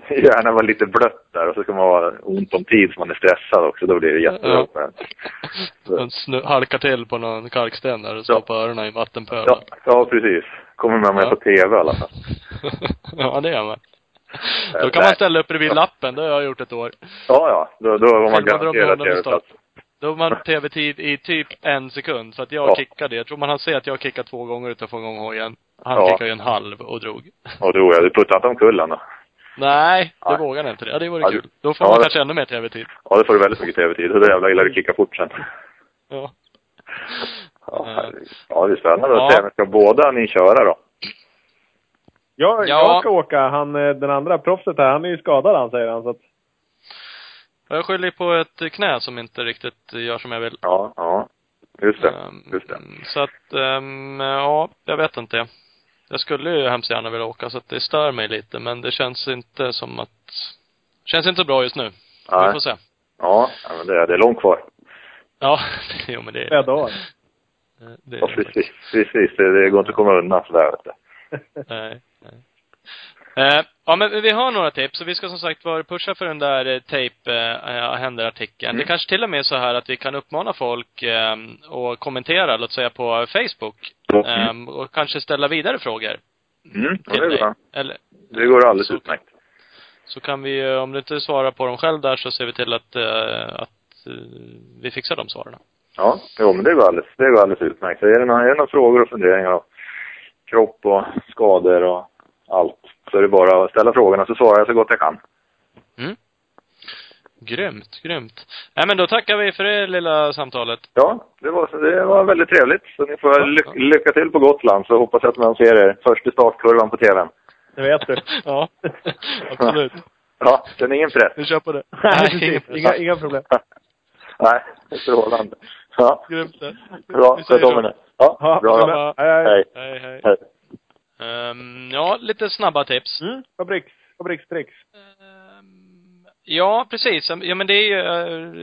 gärna, vara lite blött där och så ska man ha ont om tid så man är stressad också. Då blir det jättebra. Man snu- halkar till på någon kalksten där och Ja. stoppar öronen i vattenpölen. Ja, ja, precis. Kommer man med Ja. på TV i alla fall. ja, det gör man. Då kan man ställa upp bredvid lappen, det har jag gjort ett år. Ja, ja. Då, då har man garanterat TV-plats. Då har man tv-tid i typ en sekund. För att jag Ja. kickade. Jag tror man hann se att jag kickade två gånger utan att få igång hojen. Han Ja. kickade ju en halv och drog. Och då, ja, du puttade inte omkull han då? Nej, det Nej. vågade jag inte det. Ja, det vore Ja, kul. det- Då får ja, man det- kanske ännu mer tv-tid. Ja, då får du väldigt mycket TV-tid. Då jävlar gillar du kicka fort sen. Ja. Ja, Eh. ja det är spännande Ja. att se. Men ska båda ni köra då? Jag, Ja. jag ska åka. Han, eh, den andra proffset här, han är ju skadad han säger han. Så att, Jag skyller på ett knä som inte riktigt gör som jag vill. Ja, ja. Just det. Ehm, Just det. Så att, ehm, ja, jag vet inte. Jag skulle ju hemskt gärna vilja åka så att det stör mig lite men det känns inte som att, känns inte bra just nu. Vi Nej. får se. Ja, men det, är- det är långt kvar. Ja, jo men det flera dagar. det Ja, precis. Precis. Det, det går inte att komma undan sådär, vet du. Nej. Eh, ja men vi har några tips och vi ska som sagt vara pusha för den där eh, tape eh, händerartikeln. Mm. Det kanske till och med är så här att vi kan uppmana folk eh, och kommentera, låt säga på Facebook. Mm. Eh, och kanske ställa vidare frågor Mm, ja, det, är bra. Eller, det går alldeles Så- utmärkt. så kan vi, eh, om du inte svarar på dem själv där så ser vi till att, eh, att eh, vi fixar de svaren. Ja, jo, men det går alldeles, det går alldeles utmärkt. Så är det, några, är det några frågor och funderingar om kropp och skador och allt så är det bara att ställa frågorna så svarar jag så gott jag kan. Mm. Grymt, grymt. Nej men då tackar vi för det lilla samtalet. Ja, det var, det var väldigt trevligt. Så ni får Ja, ly ja. lycka till på Gotland så hoppas jag att man ser er först i startkurvan på TVn. Det vet du. ja, absolut. Ja, det är ingen press. Vi kör på det. Nej. Inga, inga problem. Nej, strålande. Ja, Grymt det. bra. Sköt om er nu. Ja. Bra. Hej, hej. Hej. Hej, Ehm, ja, lite snabba tips. Mm, fabriks, fabrikstricks. Ehm, ja, precis. Ja, men det är ju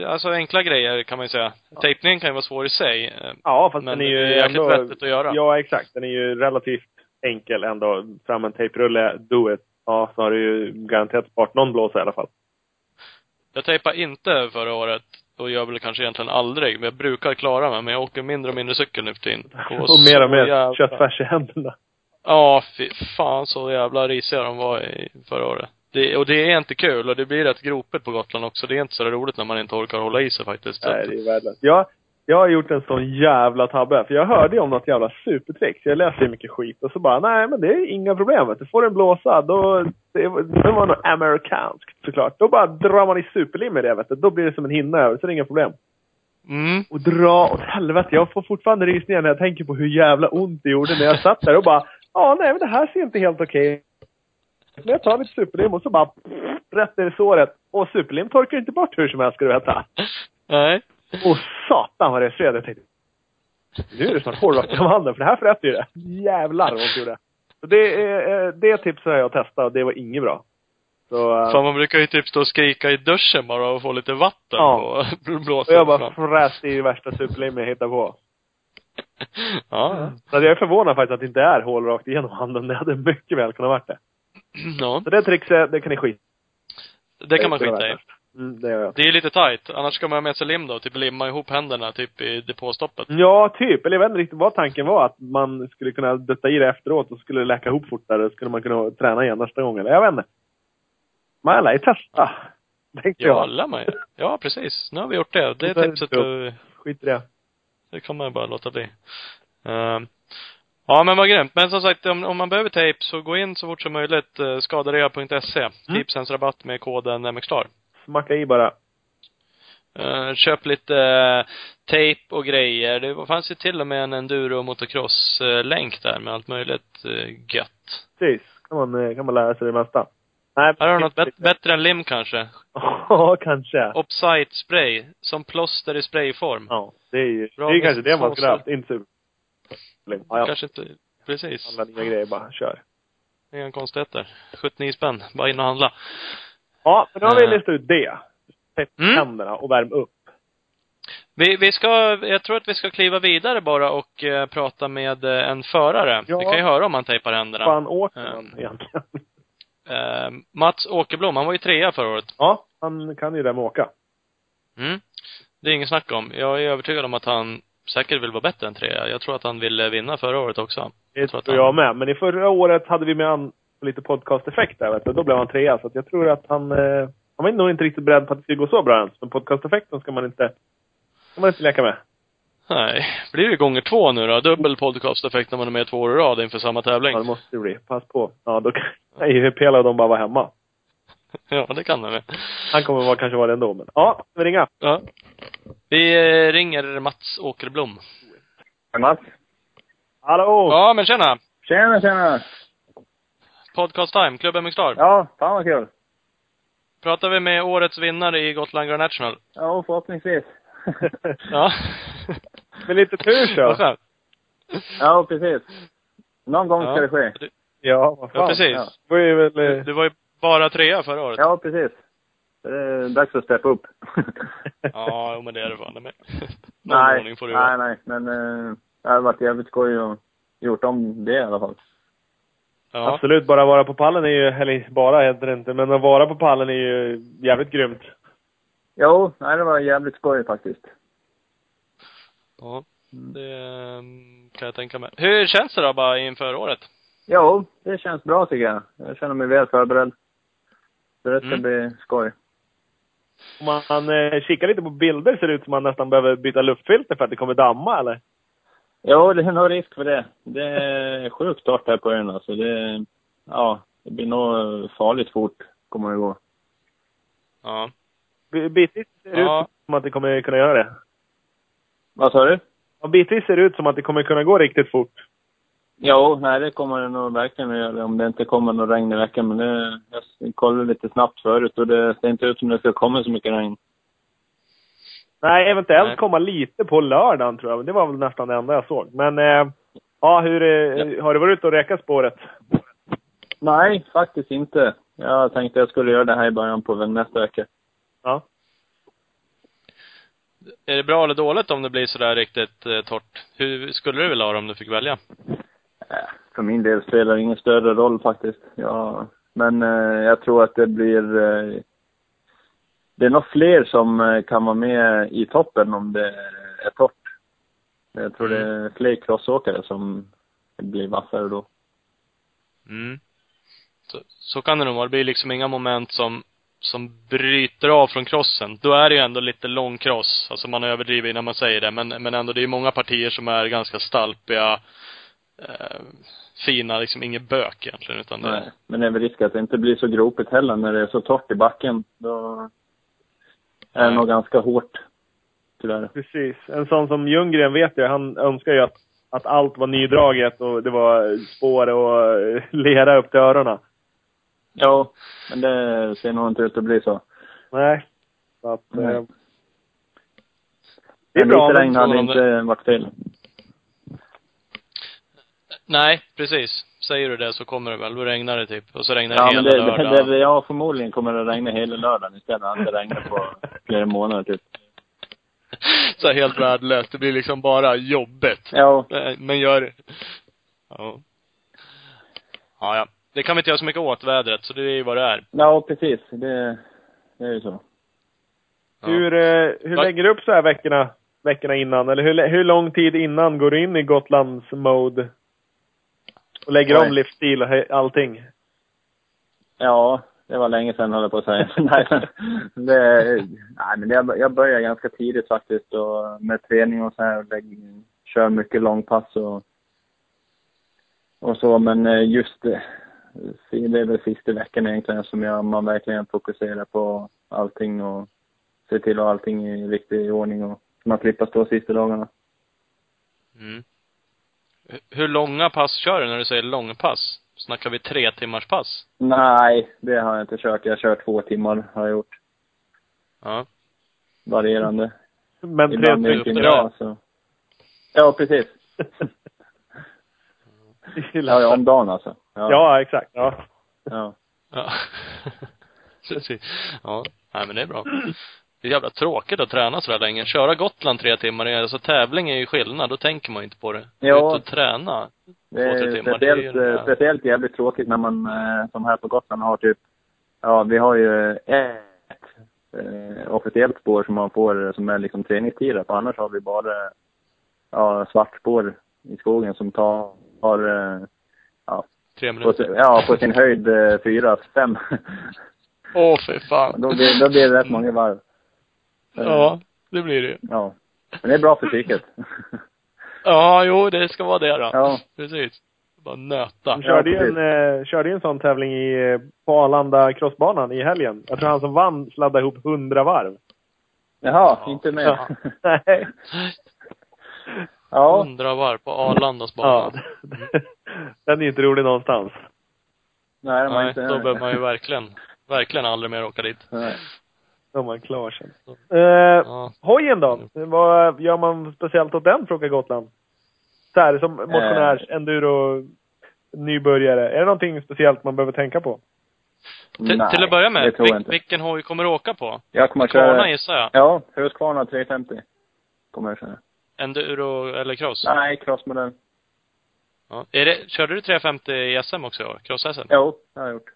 eh, alltså enkla grejer kan man ju säga. Tejpningen kan ju vara svår i sig. eh, Ja, fast Men den är ju det är jäkligt ändå... vettigt att göra. Ja, exakt. Den är ju relativt enkel ändå. Fram en tejprulle, do it. Ja, så har du ju garanterat sparat någon blåsa i alla fall. Jag tejpade inte förra året och gör väl kanske egentligen aldrig. Men jag brukar klara mig, men jag åker mindre och mindre cykel nu för tiden. Och, så mer och mer jävla- köttfärs i händerna. Ja, fy fan så jävla risiga de var i förra året. Det, och det är inte kul och det blir rätt gropigt på Gotland också. Det är inte så roligt när man inte orkar hålla i sig faktiskt. Nej, det är värdelöst. Jag, jag har gjort en sån jävla tabbe. För jag hörde ju om något jävla supertrix. Jag läste ju mycket skit och så bara, nej men det är inga problem. Du får en blåsa, då... Det, det var något amerikanskt såklart. Då bara drar man i superlim med det vet du. Då blir det som en hinna över, så det är inga problem. Mm. Och dra åt helvete. Jag får fortfarande rysningar när jag tänker på hur jävla ont det gjorde när jag satt där och bara, ja nej men det här ser inte helt okej Men jag tar lite superlim och så bara, rätt ner i såret. Och superlim torkar inte bort hur som helst ska du veta. Nej. Och satan vad det sved. Jag tänkte, nu är det snart hårdvatten om handen för det här fräter ju det. Jävlar vad gjorde. Så det, eh, det tipset har jag testat och det var inget bra. Så, eh, Fan man brukar ju typ stå och skrika i duschen bara och få lite vatten Ja. på och blåsen. jag bara fräste i värsta superlim jag hittade på. Ja. Så jag är förvånad faktiskt att det inte är hål rakt igenom handen. Det hade mycket väl kunnat varit det. ja. Så det trickset, det kan ni skita Det kan man skita i. Mm, det gör jag. Det är lite tight. Annars ska man ha med sig lim då. Typ limma ihop händerna typ i depåstoppet. Ja, typ. Eller jag vet inte riktigt vad tanken var. Att man skulle kunna dutta i det efteråt och skulle det läka ihop fortare. Så skulle man kunna träna igen nästa gång. Eller jag vet inte. Man lär ju testa. Tänkte Ja, jag. lär man ju. Ja, precis. Nu har vi gjort det. Det är tipset, eh, Skit i det. Det kan man ju bara låta bli. Ehm, ja, men vad grymt. Men som sagt, om, om man behöver tejp så gå in så fort som möjligt. Uh, skadarea.se. Mm. Tipsens rabatt med koden MXSTAR. Smacka i bara. Uh, köp lite uh, tejp och grejer. Det fanns ju till och med en enduro motocross-länk där med allt möjligt uh, gött. Precis. Kan man, eh, kan man lära sig det mesta. Nej. Här har du något bet- bättre än lim kanske. Ja, kanske. Opsite spray. Som plåster i sprayform. Ja, det är ju, det Bra är ju med kanske det man skulle haft. Inte super. Ja, ja. Kanske inte, precis. Alla nya grejer bara. Kör. Inga konstigheter. 79 spänn. Bara in och handla. Ja, men nu har vi Eh. listat ut det. Sätt Mm. händerna och värm upp. Vi, vi ska, jag tror att vi ska kliva vidare bara och eh, prata med eh, en förare. Ja. Vi kan ju höra om han tejpar händerna. fan åker Ja. man egentligen? Eh, Mats Åkerblom, han var ju trea förra året. Ja, han kan ju det med att åka. Mm. Det är ingen snack om. Jag är övertygad om att han säkert vill vara bättre än trea. Jag tror att han ville vinna förra året också. Det tror att han- jag med. Men i förra året hade vi med på lite podcast-effekt där, vet du. Då blev han trea. Så att jag tror att han... Eh, han var nog inte riktigt beredd på att det skulle gå så bra ens. Men podcast-effekten ska man inte... ska man inte leka med. Nej. Blir det gånger två nu då? Dubbel podcast-effekt när man är med två år i rad inför samma tävling. Ja, det måste det bli. Pass på. Ja, då kan ju Pela och de bara vara hemma. Ja, det kan det med. Han kommer vara, kanske vara det ändå, men... Ja, vi ringa? Ja. Vi eh, ringer Mats Åkerblom. Mats? Hallå! Ja, men tjena! Tjena, tjena! Podcast Time, Club MX Star. Ja, fan vad kul. Pratar vi med årets vinnare i Gotland Grand National? Ja, förhoppningsvis. Ja. Med lite tur så. ja, precis. Någon gång ska Ja. det ske. Du, Ja, vad fan. ja, precis. Ja. Det var ju väl... Du, eh, du var ju bara trea förra året. Ja, precis. Det är dags att steppa upp. Ja, men det är det fan med. Någon nej, ordning får det nej, nej. Men eh, det har varit jävligt skoj och gjort om det i alla fall. Ja. Absolut, bara vara på pallen är ju, eller bara heter det inte, men att vara på pallen är ju jävligt grymt. Jo, nej, det var jävligt skoj faktiskt. Ja. Det ehm, kan jag tänka mig. Hur känns det då bara inför året? Jo, det känns bra tycker jag. Jag känner mig väl förberedd. Så det ska Mm. bli skoj. Om man, man eh, kikar lite på bilder ser det ut som man nästan behöver byta luftfilter för att det kommer damma eller? Jo, det är nog risk för det. Det är sjukt torrt här på ön alltså. Det, ja, det blir nog farligt fort, kommer det gå. Ja. Bitvis ser det Ja. ut som att det kommer kunna göra det. Vad sa du? Ja, bitvis ser det ut som att det kommer kunna gå riktigt fort. Jo, nej det kommer det nog verkligen att göra om det inte kommer något regn i veckan. Men det, jag kollade lite snabbt förut och det ser inte ut som det ska komma så mycket regn. Nej, eventuellt Nej. komma lite på lördagen tror jag. Det var väl nästan det enda jag såg. Men, eh, ja, hur, eh, har du varit ute och räkat spåret? Nej, faktiskt inte. Jag tänkte jag skulle göra det här i början på nästa vecka. Ja. Är det bra eller dåligt om det blir sådär riktigt eh, torrt? Hur skulle du vilja ha det om du fick välja? Äh, För min del spelar det ingen större roll faktiskt. Ja, men eh, jag tror att det blir... Eh, det är nog fler som eh, kan vara med i toppen om det är torrt. Jag tror det är fler crossåkare som blir vassare då. Mm. Så, så kan det nog vara. Det blir liksom inga moment som, som bryter av från crossen. Då är det ju ändå lite lång cross. Alltså man överdriver innan man säger det. Men, men ändå, det är många partier som är ganska stalpiga, eh, fina, liksom inget bök egentligen. Utan det, Nej. Men det är väl risk att det inte blir så gropigt heller när det är så torrt i backen. Då är det nog ganska hårt. Tyvärr. Precis. En sån som Ljunggren vet jag, han önskar ju att, att allt var nydraget och det var spår och lera upp till öronen. Ja, men det ser nog inte ut att bli så. Nej. Så att, Nej. eh, det är Men bra. lite regn hade inte varit fel. Nej, precis. Säger du det så kommer det väl. Då regnar det typ. Och så regnar det Ja, hela det, lördagen. det, det, ja, förmodligen kommer det regna hela lördagen istället. Det har inte regnat på flera månader typ. så helt värdelöst. Det blir liksom bara jobbet. Ja, Nej, Men gör det. Ja. Ja, ja. Det kan vi inte göra så mycket åt vädret, så det är ju vad det är. ja precis. Det, det är ju så. Ja. Hur, eh, hur Va- lägger du upp så här veckorna, veckorna innan? Eller hur, hur lång tid innan går du in i Gotlands mode? Och lägger Oj. om livsstil och allting? Ja, det var länge sedan höll jag på att säga. nej, men det, nej, men jag, jag börjar ganska tidigt faktiskt och med träning och så här. Lägg, kör mycket långpass och, och så. Men eh, just det, det är väl sista veckan egentligen som jag, man verkligen fokuserar på allting och ser till att allting i riktig ordning och man slipper stå sista dagarna. Mm. Hur långa pass kör du när du säger långpass? Snackar vi tre timmars pass? Nej, det har jag inte kört. Jag har kört två timmar har jag gjort. Ja. Varierande. Men tre är stycken bra så. Ja, precis. Ja, ja, om dagen alltså. Ja. Ja, exakt. Ja. ja. Ja. Precis. Ja. Nej, men det är bra. Det är jävla tråkigt att träna sådär länge. Köra Gotland tre timmar, alltså tävling är ju skillnad. Då tänker man ju inte på det. Ja. Ut och träna. Det är Två, tre timmar, det är ju speciellt, eh, speciellt jävligt tråkigt när man, eh, som här på Gotland, har typ, ja, vi har ju ett eh, officiellt spår som man får, som är liksom träningstider. För annars har vi bara, ja, svart spår i skogen som tar, har, eh, Tre på, minuter. sin- ja, på sin höjd eh, fyra, fem. Åh, fy fan. då, blir, då blir det rätt många varv. Eh, Ja, det blir det. Ja. Men det är bra för psyket. Ja, jo, det ska vara det då. Ja. Precis. Bara nöta. Han körde ju en, eh, körde en sån tävling i, eh, på Arlanda crossbanan i helgen. Jag tror han som vann sladdade ihop hundra varv. Jaha, Ja. inte med. Ja. Nej. ja. Hundra varv på Arlandas Ja. Den är inte rolig någonstans. Nej, har Nej, inte... då behöver man ju verkligen, verkligen aldrig mer åka dit. Nej. Då är man klar sen. Eh, Ja. hojen då? Vad gör man speciellt åt den, frågar Gotland? Så här, som motionärs, enduro, nybörjare. Är det någonting speciellt man behöver tänka på? Till, Nej, till att börja med, vil, inte. vilken hoj kommer du åka på? Jag kommer att Kvarna köra... gissar jag. Ja, Husqvarna 350. Kommer jag köra. Enduro eller cross? Nej, crossmodell. Ja. Är det, körde du 350 i SM också? Cross-SM? Jo, det har jag gjort.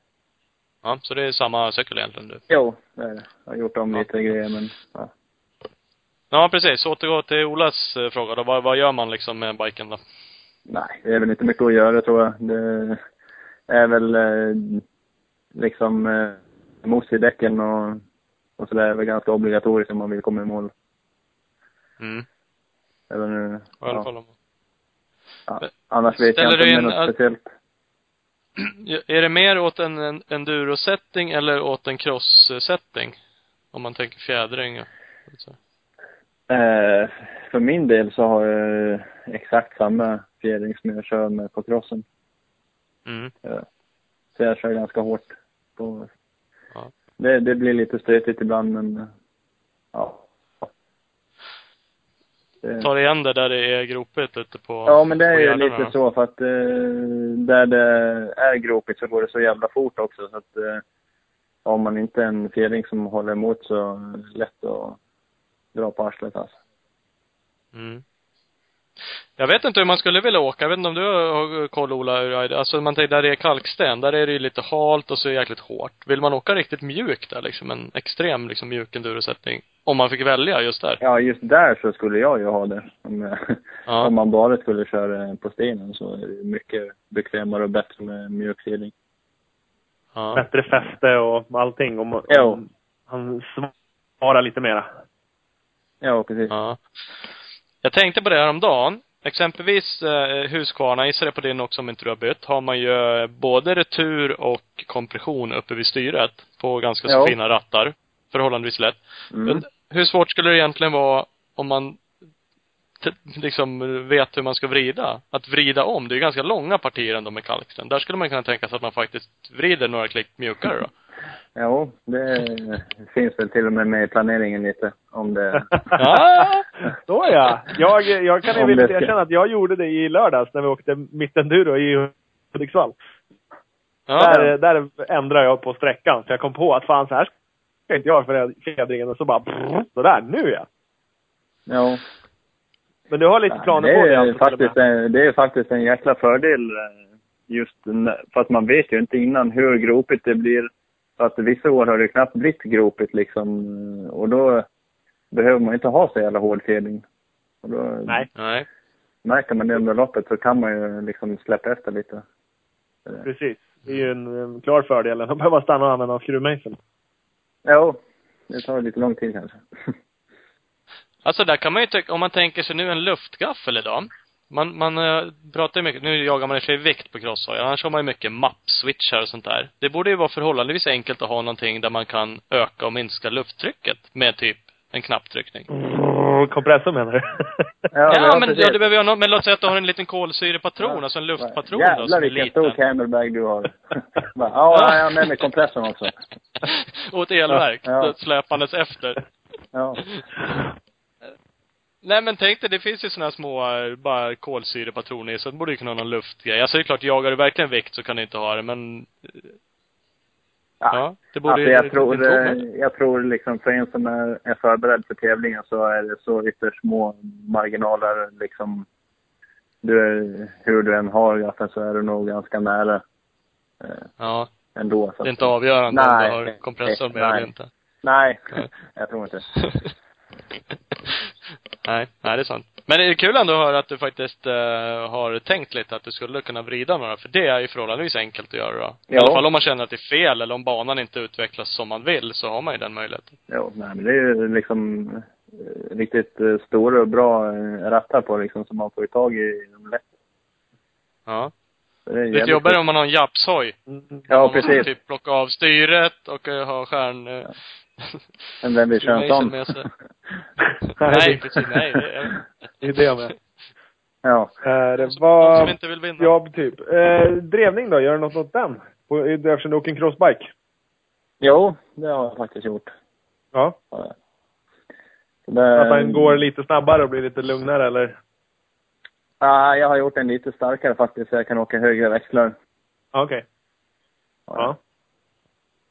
Ja, så det är samma cykel egentligen du? Jo, det är det. Jag har gjort om Ja. lite grejer, men ja. Ja, precis. Återgå till Olas eh, fråga då. Vad, vad gör man liksom med biken då? Nej, det är väl inte mycket att göra tror jag. Det är väl eh, liksom eh, mos i däcken och, och sådär är väl ganska obligatoriskt om man vill komma i mål. Mm. Eller nu, I alla ja. fall om... ja. Annars vet jag inte om det är in något speciellt. Är det mer åt en, en enduro-setting eller åt en cross-setting? Om man tänker fjädring och så. Eh, för min del så har jag exakt samma fjädring som jag kör med på crossen. Mm. Ja. Så jag kör ganska hårt på... Ja. Det, det blir lite stötigt ibland men ja. Det, Tar igen det där det är gropigt ute på ja men det är ju lite så för att eh, där det är gropigt så går det så jävla fort också så att eh, har man inte en fjädring som håller emot så är det lätt att dra på arslet alltså. Mm. Jag vet inte hur man skulle vilja åka. Jag vet inte om du har koll Ola, hur- alltså man tänker där det är kalksten, där är det ju lite halt och så är det jäkligt hårt. Vill man åka riktigt mjukt där liksom, en extrem liksom mjuk endurosättning? Om man fick välja just där. Ja just där så skulle jag ju ha det. Om, jag, Ja. om man bara skulle köra på stenen så är det mycket bekvämare och bättre med mjuk fjädring. ja. Bättre fäste och allting. Om, om Jo. han svarar lite mera. Ja precis. Ja. Jag tänkte på det här om dagen. Exempelvis eh, Husqvarna, gissar det på din också om inte du har bytt, har man ju eh, både retur och kompression uppe vid styret på ganska så Ja. fina rattar. Förhållandevis lätt. Mm. Hur svårt skulle det egentligen vara om man liksom vet hur man ska vrida? Att vrida om, det är ju ganska långa partier ändå med kalksten. Där skulle man kunna tänka sig att man faktiskt vrider några klick mjukare då. Jo, det finns väl till och med med i planeringen lite om det. Ja. Så ja. Jag, jag kan ju ska- erkänna att jag gjorde det i lördags när vi åkte mittenduro i Hudiksvall. Ja. Där, där ändrade jag på sträckan. För jag kom på att fan så här ska inte jag för fjädringen. Och så bara sådär, nu ja. Jo. Men du har lite planer det på det alltså, faktiskt en, Det är faktiskt en jäkla fördel eh, just att man vet ju inte innan hur gropigt det blir. För att vissa år har det knappt blivit gropigt liksom. eh, Och då behöver man inte ha så jävla hård fjädring. Och då Nej, Nej. märker man det under loppet så kan man ju liksom släppa efter lite. precis. Det är ju en, en klar fördel. Då behöver man stanna och använda skruvmejseln. Jo, det tar lite lång tid kanske. Alltså där kan man ju tycka, om man tänker sig nu en luftgaffel idag. Man, man eh, pratar ju mycket, nu jagar man i och för sig vikt på crosshojar, annars har man ju mycket mappswitchar och sånt där. Det borde ju vara förhållandevis enkelt att ha någonting där man kan öka och minska lufttrycket med typ en knapptryckning. Brrr, Kompressor menar du? Ja, men precis. ja, det behöver jag nå- men låt säga att du har en liten kolsyrepatron, alltså en luftpatron då Jävlar som är vilken stor camelbag du har. Bara, ja, jag har med mig kompressorn också. och ett elverk, Ja. ja. släpandes efter. Ja. Nej men tänk dig, det finns ju såna här små, bara kolsyrepatroner i, så det borde ju kunna ha någon luftgrej. Alltså det är klart, jagar du verkligen vikt så kan du inte ha det, men eh, ja, det borde Alltså jag tror, eh, jag tror liksom för en som är, är förberedd för tävlingen så är det så ytterst små marginaler liksom. Du är, hur du än har gaffeln så är du nog ganska nära eh, Ja, ändå. Så det är inte avgörande Nej, om du har kompressor med nej. eller inte. Nej, Nej. jag tror inte. nej, nej det är sant. Men det är kul ändå att höra att du faktiskt eh, har tänkt lite att du skulle kunna vrida några, för det är ju förhållandevis enkelt att göra då. I Ja. alla fall om man känner att det är fel eller om banan inte utvecklas som man vill, så har man ju den möjligheten. Jo, nej men det är ju liksom eh, riktigt eh, stora och bra rattar på liksom så man får tag i dem lätt. Ja. Det är Lite jobbigare om man har en japshoj. Mm. Ja, man måste precis. typ plocka av styret och ha stjärn... eh, Men vem vill köra en sån? Nej, precis. Nej, det är... Det jag med. Ja. Eh, det De som var inte vill vinna. jobb typ. Eh, drevning då, gör du något åt den? På- Eftersom du åker en crossbike? Jo, det har jag faktiskt gjort. Ja. Det, Att den går lite snabbare och blir lite lugnare eller? Ja, jag har gjort den lite starkare faktiskt, så jag kan åka högre växlar. Ja, Okej. Ja.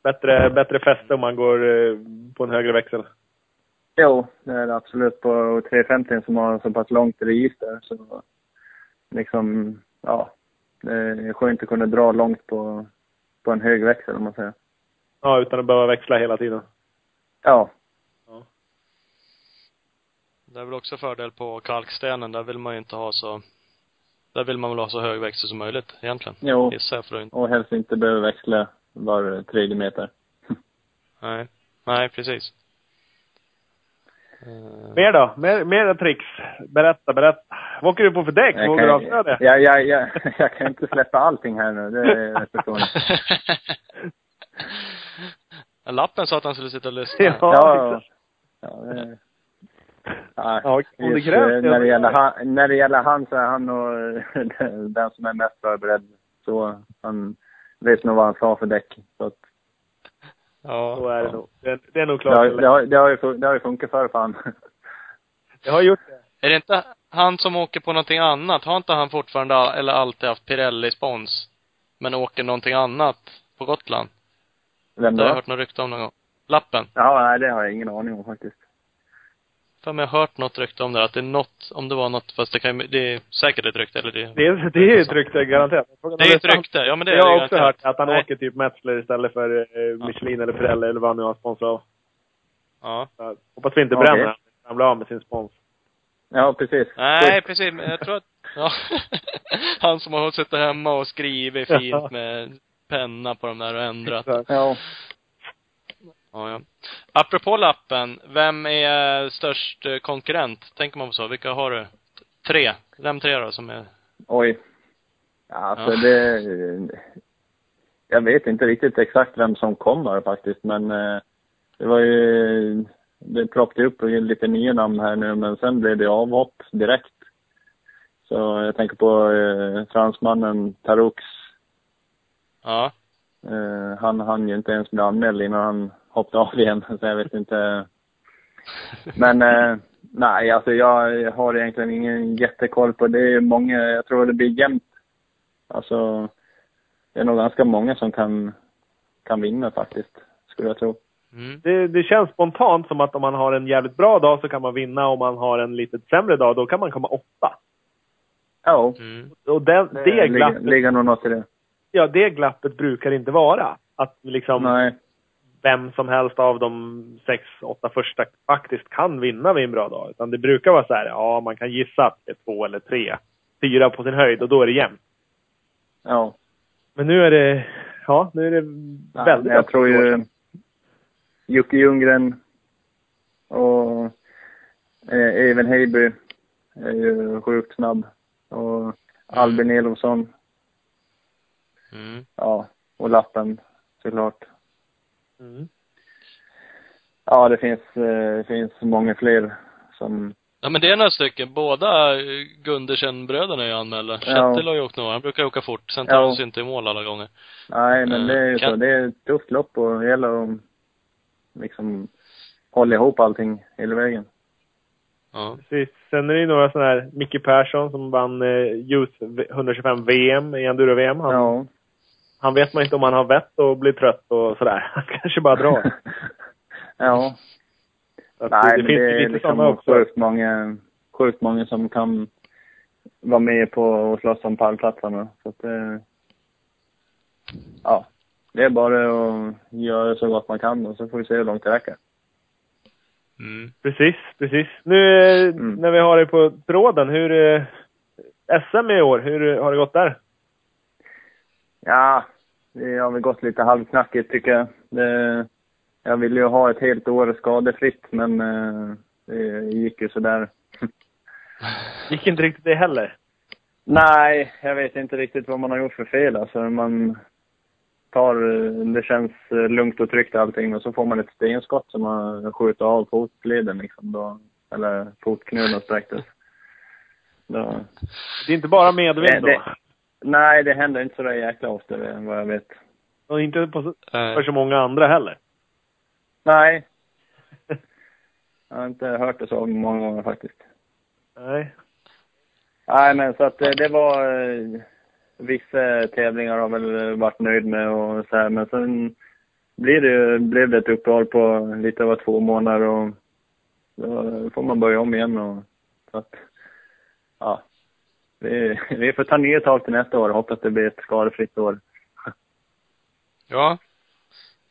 Bättre, bättre fäste om man går eh, på en högre växel. Jo, det är det absolut. På 350 som har så pass långt register så liksom, ja. Det är skönt att kunna dra långt på, på en hög växel om man säger. Ja, utan att behöva växla hela tiden. Ja, Det är väl också fördel på kalkstenen. Där vill man ju inte ha så där vill man väl ha så hög växel som möjligt egentligen. jo. Gissar jag för att inte, Och helst inte behöva växla var tredje meter. nej. Nej, precis. Eh, Mer då? Mer, mer tricks? Berätta, berätta. Vad åker du på för däck? Jag Vågar du kan, avslöja det? jag, jag, jag, jag kan inte släppa allting här nu, det förstår ni. Lappen sa att han skulle sitta och lyssna. Ja, Ja, ja, det, ja, Ja, just, krävs, eh, när, det gäller han, när det gäller han så är han nog den som är mest förberedd. Så han vet nog vad han ha för däck. Så att, Ja. Så är det nog. Det, det är nog det, klart. har, det, har, det, har ju, det har ju funkat förr för han. Jag har gjort det. Är det inte han som åker på någonting annat? Har inte han fortfarande, eller alltid haft Pirelli-spons? Men åker någonting annat på Gotland? Vem Det har jag då? hört något rykte om någon gång. Lappen. Ja, nej det har jag ingen aning om faktiskt. För mig har hört något rykte om det, att det är något, om det var något, fast det kan det är säkert ett rykte, eller det Det är, det är ju ett rykte, garanterat. Frågan Det är ett rykte, ja men det är Jag har också garanterat. hört att han Nej. åker typ Metzler istället för eh, Michelin eller Pirelli eller vad han nu har sponsor av. Ja. Så, hoppas vi inte Okej. bränner. Han blir av med sin spons. Ja, precis. Nej, precis, men jag tror att, ja. Han som har suttit hemma och skrivit fint med penna på de där och ändrat. Ja. Ja, ja. Apropå lappen, vem är störst konkurrent? Tänker man på så? Vilka har du? Tre. Vem tre då som är... Oj. Ja, Alltså Ja. det... Jag vet inte riktigt exakt vem som kommer faktiskt, men eh, det var ju... Det ploppade upp lite nya namn här nu, men sen blev det avhopp direkt. Så jag tänker på eh, fransmannen Taroux. Ja. Eh, han hann ju inte ens bli anmäld innan han hoppade av igen, så jag vet inte. Men eh, nej, alltså jag har egentligen ingen jättekoll på det. är många, jag tror det blir jämnt. Alltså, det är nog ganska många som kan, kan vinna faktiskt, skulle jag tro. Mm. det, det känns spontant som att om man har en jävligt bra dag så kan man vinna. Om man har en lite sämre dag, då kan man komma åtta. Ja, Mm. Och det, det, ligger, glappet, ligger nog något i det. ja, det glappet brukar inte vara. Att liksom Nej, vem som helst av de sex, åtta första faktiskt kan vinna vid en bra dag. Utan det brukar vara så här, ja man kan gissa att det är två eller tre. Fyra på sin höjd och då är det jämnt. ja. Men nu är det, ja nu är det Nej, väldigt jag tror ju. Jocke Ljunggren och eh, Even Heiby är ju sjukt snabb. Och Albin Elofsson, Mm. ja, och Lappen såklart. Mm. Ja, det finns, eh, det finns många fler som, Ja men det är några stycken. Båda eh, Gundersen-bröderna är ju anmälda. Ja. Kjetil har ju åkt några. Han brukar åka fort. Sen tar Ja. han sig inte i mål alla gånger. nej men det är ju Kan- så. Det är ett tufft lopp och det gäller att liksom hålla ihop allting hela vägen. Ja. Precis. Sen är det ju några sådana här, Micke Persson som vann eh, Youth V- 125 VM i enduro-VM. Han, Ja. Han vet man inte om han har vett och blir trött och sådär. Han kanske bara drar. ja. Att Nej, det, men finns det lite sådana liksom också. sjukt många, sjukt många som kan vara med på och slåss om pallplatserna. Så att det, ja. Det är bara att göra så gott man kan och så får vi se hur långt det räcker. Mm. Precis, precis. Nu eh, Mm. när vi har det på tråden, hur... Eh, SM i år, hur har det gått där? Ja, det har väl gått lite halvknackigt tycker jag. Det, jag ville ju ha ett helt år skadefritt men eh, det gick ju sådär. Gick inte riktigt det heller. Nej, jag vet inte riktigt vad man har gjort för fel. Alltså man tar, det känns eh, lugnt och tryggt allting och så får man ett stenskott som man skjuter av fotleden liksom då. Eller fotknölen spräcktes. Då. Det är inte bara medvind då? det- Nej, det händer inte så där jäkla ofta vad jag vet. Och inte på så, Eh, för så många andra heller. Nej. Jag har inte hört det så många gånger faktiskt. Nej. Nej, men så att det, det var... eh, Vissa tävlingar har väl varit nöjd med och så här, men sen blir det, blev det ett uppehåll på lite över två månader och då får man börja om igen och så att, ja. Vi, vi får ta nya tag till nästa år och hoppas det blir ett skadefritt år. ja.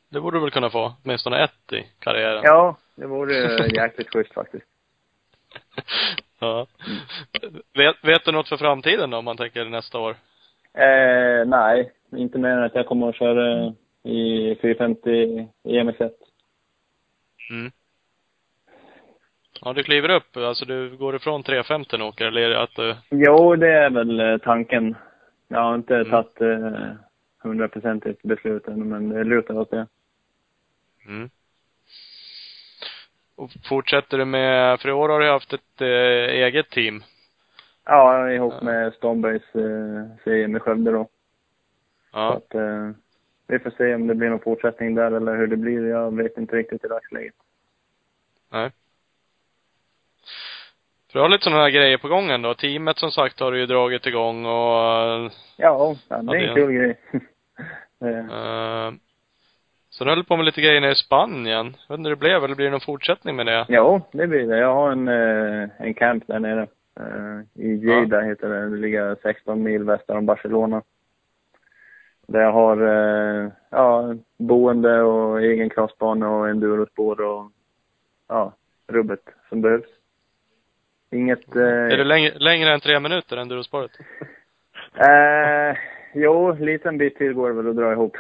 Det borde du väl kunna få. Åtminstone ett i karriären. Ja, det vore jäkligt schysst faktiskt. ja. Vet, vet du något för framtiden då, om man tänker nästa år? Eh, nej, inte mer än att jag kommer att köra i 450 i MX1. Mm. Ja, du kliver upp. Alltså du går ifrån 350 nu åker, eller är det att du... Jo, det är väl eh, tanken. Jag har inte Mm. tagit eh, hundraprocentigt beslut ännu, men det lutar åt det. Mm. Och fortsätter du med, för i år har du haft ett eh, eget team. Ja, ihop med Stormbergs eh, serie med Skövde då. Så Ja. att, eh, vi får se om det blir någon fortsättning där eller hur det blir. Jag vet inte riktigt i dagsläget. Nej. För du har lite sådana här grejer på gång ändå. Teamet som sagt har du ju dragit igång och Ja, ja det är Ja, en kul grej. Eh, uh, så du höll på med lite grejer nere i Spanien. Jag vet inte hur det blev, eller blir det någon fortsättning med det? Jo, det blir det. Jag har en, eh, en camp där nere. Eh, I Lleida heter det. Det ligger 16 mil väster om Barcelona. Där jag har eh, ja, boende och egen crossbana och endurospår och ja, rubbet som behövs. Inget... Eh, Är det längre, längre än tre minuter, endurospåret? eh, jo, liten bit till går det väl att dra ihop.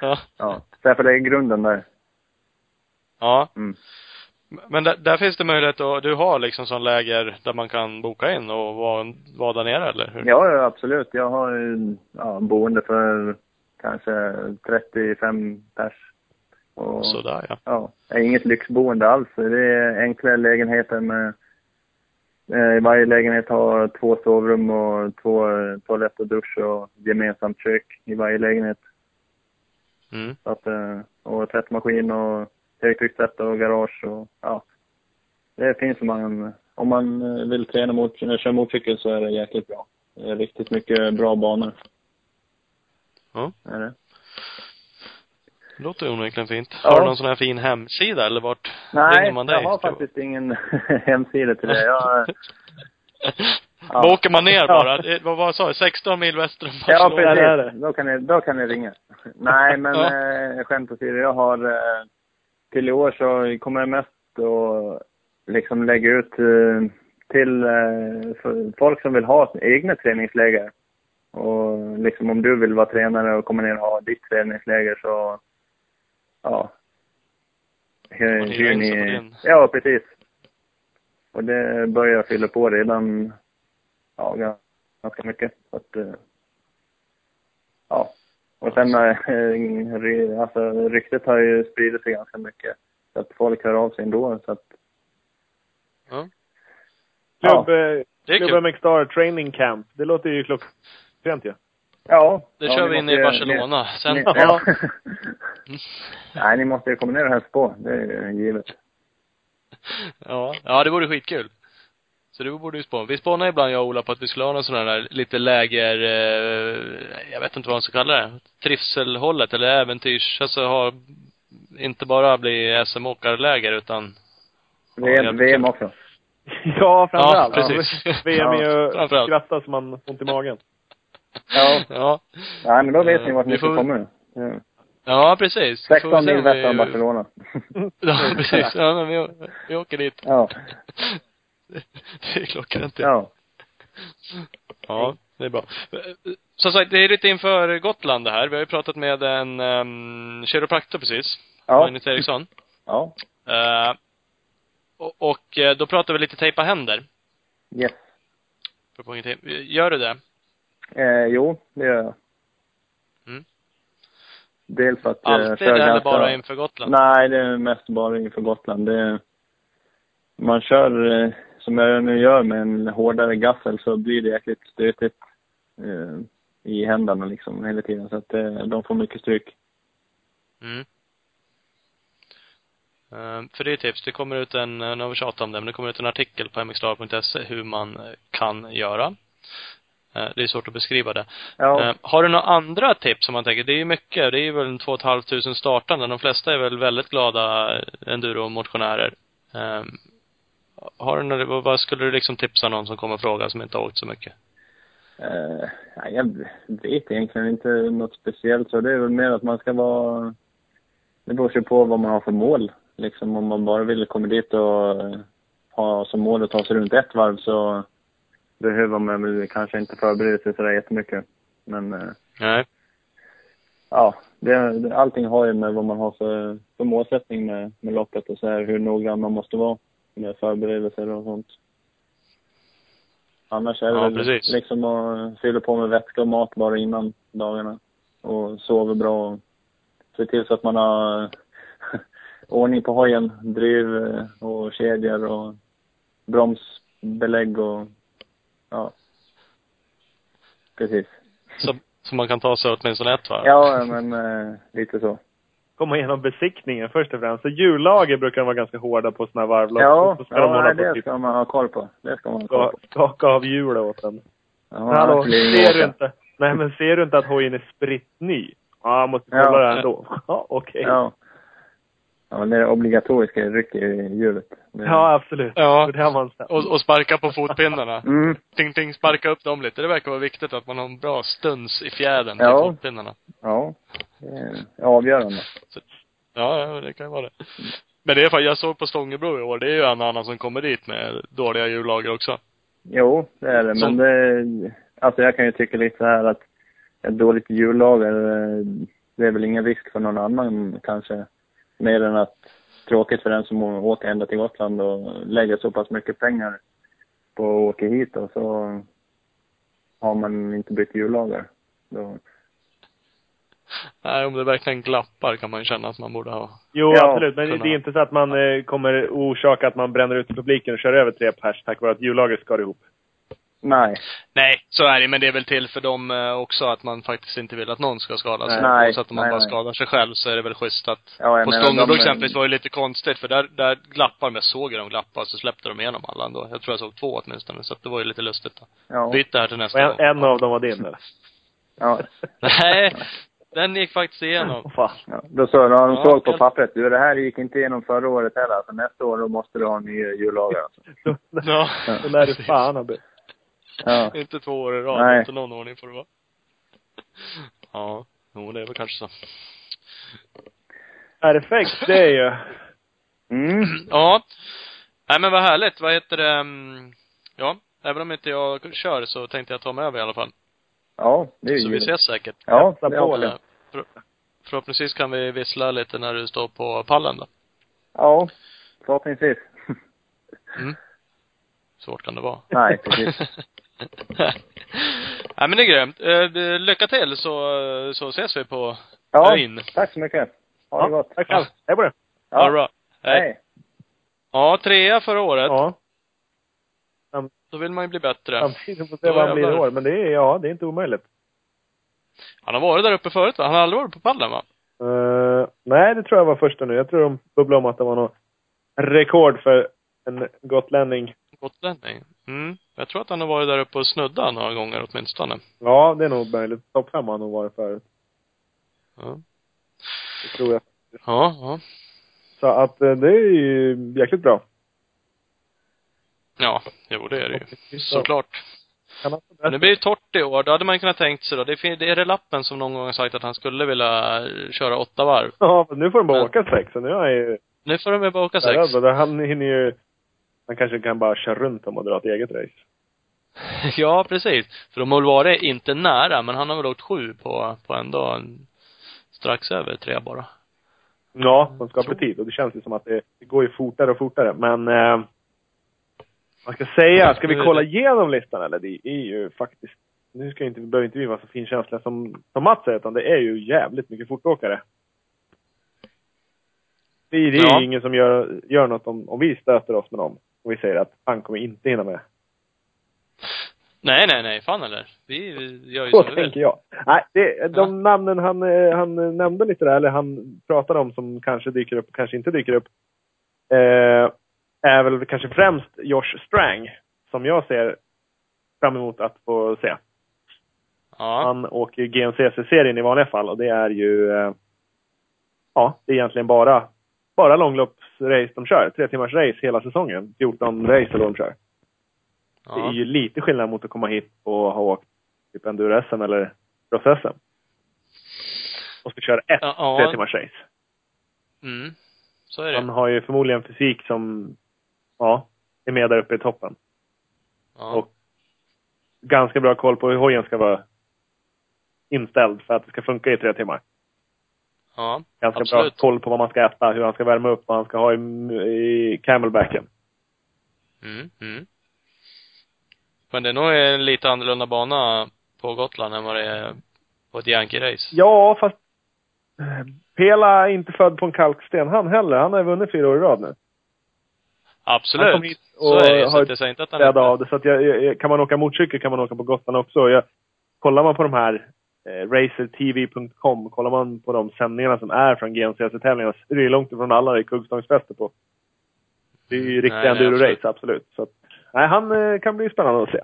Ja. ja, därför det är grunden där. Ja. Mm. Men där, där finns det möjlighet att, du har liksom sån läger där man kan boka in och vara, vara där nere eller hur? Ja, ja, absolut. Jag har ju, ja, boende för kanske 35 pers. Och, Sådär ja. ja, är inget lyxboende alls. Det är enkla lägenheter med varje lägenhet har två sovrum och två eh, toalett och dusch och gemensamt kök i varje lägenhet. Mm. Så att, eh, och tvättmaskin och högtryckstvätt och garage och ja. Det finns om man, om man eh, vill träna mot, köra motorcykel så är det jäkligt bra. Det är riktigt mycket bra banor. Ja. Är det. Det låter onekligen fint. Ja. Har du någon sån här fin hemsida eller vart Nej, ringer man dig? jag har faktiskt ingen hemsida till det. Jag, Ja. Var åker man ner Ja. bara? Det- Vad, vad sa du? 16 mil väster om Ja, Barcelona? det är det. precis. Då kan ni, då kan ni ringa. Nej, men Ja. eh, skämt åsido. Jag har, eh, till i år så kommer jag mest att liksom lägga ut eh, till eh, folk som vill ha egna träningsläger. Och liksom om du vill vara tränare och komma ner och ha ditt träningsläger så, ja. In sig på din. Ja, precis. Och det börjar jag fylla på redan, ja, ganska mycket. Så att, eh, ja. Och sen, eh, alltså ryktet har ju spridit sig ganska mycket. Så att folk hör av sig ändå, så att, Ja. Klubb, eh, Det är Klubb kul. MX Star Training Camp. Det låter ju klockrent ju. ja. Det ja, kör ni vi in i Barcelona. Sen, Ni, ja. Nej, ni måste ju komma ner och hälsa på. Det är givet. ja. ja, det vore skitkul. Så det borde vi spåna. Vi spånar ibland, jag och Ola, på att vi skulle ha någon sån här lite läger, eh, jag vet inte vad man ska kalla det. Trivselhållet eller äventyrs, alltså ha, inte bara bli SM-åkarläger utan VM, VM också. Ja, framförallt. Ja, precis. VM är ju skratta så man får ont i magen. Ja. Ja. Nej, men då vet Eh, ni vart ni ska får- komma. Ja. Ja, precis. Vi får 16 se mil väster om Barcelona. Ja, precis. Ja, men vi, vi åker dit. Ja. Det är klockrent ja. Ja. Det är bra. Som sagt, det är lite inför Gotland det här. Vi har ju pratat med en um, kiropraktor precis. Ja. Magnus Eriksson. Ja. Eh, och, och eh, då pratar vi lite tejpa händer. Yes. Gör du det? Eh, jo, det gör jag. Mm. Dels för att eh, Alltid eller ganska- bara inför Gotland? Nej, det är mest bara inför Gotland. Det, man kör, eh, som jag nu gör, med en hårdare gaffel så blir det jäkligt stötigt. Eh, i händerna liksom hela tiden. Så att eh, de får mycket stryk. Mm. Eh, för det är tips. Det kommer ut en, eh, nu har vi tjatat om det, men det kommer ut en artikel på mxstar.se hur man kan göra. Eh, Det är svårt att beskriva det. Ja. Eh, Har du några andra tips som man tänker, det är ju mycket, det är ju väl en två och ett halvt tusen startande. De flesta är väl väldigt glada enduro-motionärer. Eh, Har du några, vad- skulle du liksom tipsa någon som kommer och frågar som inte har åkt så mycket? Eh, nej, jag vet egentligen inte något speciellt så det är väl mer att man ska vara, det beror sig på vad man har för mål. Liksom om man bara vill komma dit och eh, ha som mål att ta sig runt ett varv så behöver man väl kanske inte förbereda sig sådär jättemycket. Men eh, Nej. ja, det, allting har ju med vad man har för, för målsättning med, med loppet och så här hur noggrann man måste vara med förberedelser och sånt. Annars är det Ja, väl precis. liksom att fylla på med vätska och mat bara innan dagarna. Och sova bra och se till så att man har ordning på hojen, driv eh, och kedjor och bromsbelägg och ja. Precis. Så, så man kan ta sig åtminstone ett varv? Ja, men eh, lite så. Komma igenom besiktningen först och främst. Så hjullager brukar de vara ganska hårda på såna här varvlopp. Ja, så ska de ja hålla nej, på det typ ska man ha koll på. Det ska man ha koll på. skaka av hjulet åt den. Ja, Men hallå, ser du inte? Nej men ser du inte att hojen är spritt ny? Ja, jag måste kolla Ja. det ändå. Ja, okej. Ja. Ja, men det obligatoriska rycker i hjulet. Det- Ja, absolut. Ja. Det sett. Och, och sparka på fotpinnarna. Mm. Ting, ting, sparka upp dem lite. Det verkar vara viktigt att man har en bra stuns i fjädern Ja. till fotpinnarna. Ja. Det är avgörande. Ja, ja, det kan ju vara det. Men det är fan, jag såg på Stångebro i år, det är ju en annan som kommer dit med dåliga hjullager också. Jo, det är det. Som- Men det, alltså jag kan ju tycka lite så här att ett dåligt hjullager, eh, det är väl ingen risk för någon annan kanske. Mer än att tråkigt för den som åker ända till Gotland och lägger så pass mycket pengar på att åka hit och så har man inte bytt hjullager. Då, Nej, om det verkligen glappar kan man ju känna att man borde ha. Jo, Ja, absolut. Men kunna- det är inte så att man eh, kommer orsaka att man bränner ut publiken och kör över tre pers tack vare att hjullagret skar ihop. Nej. Nej, så är det men det är väl till för dem eh, också att man faktiskt inte vill att någon ska skada sig. Nej. Så att om man Nej, bara nej. skadar sig själv så är det väl schysst att Ja, jag På de- exempelvis var det lite konstigt för där, där glappar, jag såg dem glappa så släppte de igenom alla ändå. Jag tror jag såg två åtminstone, så att det var ju lite lustigt då. Ja. Byt det här till nästa en, gång. en av dem var din eller? ja. Nej, den gick faktiskt igenom. Fan. Ja, då så, då har de Ja, såg på pappret. Du, det här gick inte igenom förra året heller. Alltså nästa år då måste du ha en ny hjullager. Alltså. Ja. då lär du fan ha bytt. Ja. Inte två år i rad, Nej. inte någon ordning får det vara. Ja, jo det är väl kanske så. Perfekt, det är ju. Mm. Ja. Nej men vad härligt, vad heter det, mm, ja, även om inte jag kör så tänkte jag ta mig över i alla fall. Ja, det är ju Så vi ses säkert. Ja, det på det. Eh, för, förhoppningsvis kan vi vissla lite när du står på pallen då. Ja, förhoppningsvis. Mm. Svårt kan det vara. Nej, precis. Nej men det är grymt. Eh, det- lycka till så, så ses vi på Ja, Öin. tack så mycket. Ha det Ja, gott. tack själv. Hej på det. Ha det bra. Hej. Hej. Ja, trea förra året. Ja. Då vill man ju bli bättre. Samtidigt får vi se vad han blir i år. Men det är, ja, det är inte omöjligt. Han har varit där uppe förut va? Han har aldrig varit på pallen va? Uh, nej, det tror jag var första nu. Jag tror de bubblade om att det var något rekord för en gotlänning. Gotlänning. Mm. Jag tror att han har varit där uppe och snuddat några gånger åtminstone. Ja, det är nog möjligt. Topp fem har han nog varit förut. Ja. Det tror jag. Ja, ja. Så att eh, det är ju jäkligt bra. Ja, jo det är det ju. Såklart. Men det blir ju torrt i år. Då hade man kunnat tänkt sig då. Det, är det lappen som någon gång har sagt att han skulle vilja eh, köra åtta varv. Ja, men nu får de bara Men- åka sex. Så nu är han ju Nu får de bara åka sex. rädd. Och Han hinner ju... Han kanske kan bara köra runt dem och dra ett eget race. ja, precis. För de har varit inte nära, men han har väl åkt sju på, på en, strax över tre bara. Ja, de ska på tid. Och det känns ju som att det, det går ju fortare och fortare. Men... Eh, vad ska säga? Ska vi kolla igenom listan eller? Det är ju faktiskt... Nu ska inte, behöver inte vi vara så finkänsliga som, som Mats säger, utan det är ju jävligt mycket fortåkare. Det, är- det är Ja. ju ingen som gör, gör något om, om vi stöter oss med dem. Och vi säger att han kommer inte hinna med. Nej, nej, nej. Fan eller. Vi vi gör ju Så som tänker jag. Nej, det, de namnen han, eh, han nämnde lite där, eller han pratade om som kanske dyker upp och kanske inte dyker upp, eh, är väl kanske främst Josh Strang, som jag ser fram emot att få se. Ja. Han åker GNCC-serien i vanliga fall och det är ju, eh, ja, det är egentligen bara, bara långloppsrace de kör. Tre timmars race hela säsongen. 14 race eller vad de kör. Det är Ja. ju lite skillnad mot att komma hit och ha åkt typ enduro-SM eller cross-SM. Och ska köra ett Ja, ja. tre timmars race. Mm. Så är Han det. har ju förmodligen fysik som, ja, är med där uppe i toppen. Ja. och- Ganska bra koll på hur hojen ska vara inställd för att det ska funka i tre timmar. Ja. Ganska Absolut. bra koll på vad man ska äta, hur han ska värma upp, vad han ska ha i, i camelbacken. Mm. Mm. Men det är nog en lite annorlunda bana på Gotland än vad det är på ett Yankee-race. Ja, fast Pela är inte född på en kalksten han heller. Han har vunnit fyra år i rad nu. Han Absolut. kom hit Så och är det ju. Så har jag säger inte att han inte... av det. Så att jag, jag, kan man åka motorcykel kan man åka på Gotland också. Jag, kollar man på de här eh, racertv.com, kollar man på de sändningarna som är från GNCC-tävlingarna så är det långt ifrån alla det är kuggstångsfäste på. Det är ju riktiga Nej, nej, enduro-race, absolut. Så att, nej, han eh, kan bli spännande att se.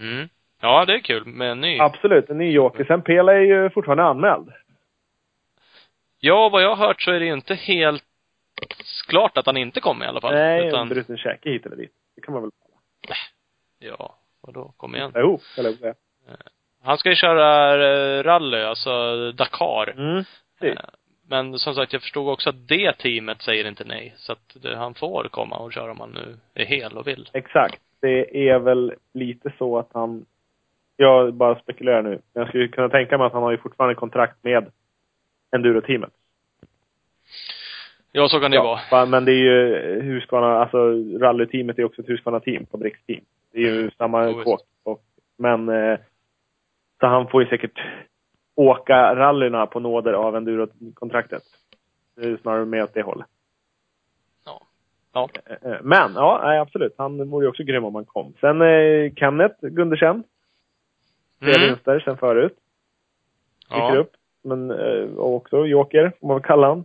Mm. Ja, det är kul med en ny. Absolut, en ny joker. Sen Pela är ju fortfarande anmäld. Ja, vad jag har hört så är det ju inte helt klart att han inte kommer i alla fall. Nej, Utan, bruten käke hit eller dit. Det kan man väl ja, vadå, kom igen. ihop, eller vad säga. Han ska ju köra eh, rally, alltså Dakar. Mm. Eh, Men som sagt, jag förstod också att det teamet säger inte nej. Så att det, han får komma och köra om han nu är hel och vill. Exakt. Det är väl lite så att han... Jag bara spekulerar nu. Men jag skulle kunna tänka mig att han har ju fortfarande kontrakt med Enduro-teamet. Ja, så kan det ju vara. va, Men det är ju Husqvarna, alltså rallyteamet är också ett Husqvarna-team, fabriksteam. Det är ju samma Jo, visst. kåk. Men, eh, så han får ju säkert åka rallyna på nåder av Enduro-kontraktet. Det är snarare med åt det hållet. Ja. Ja. Eh, Men, ja, absolut. Han vore ju också grym om han kom. Sen eh, Kenneth Gundersen. Tre Mm. vinster sen förut. Dyker Ja. upp. Men eh, också Joker, får man väl kalla han.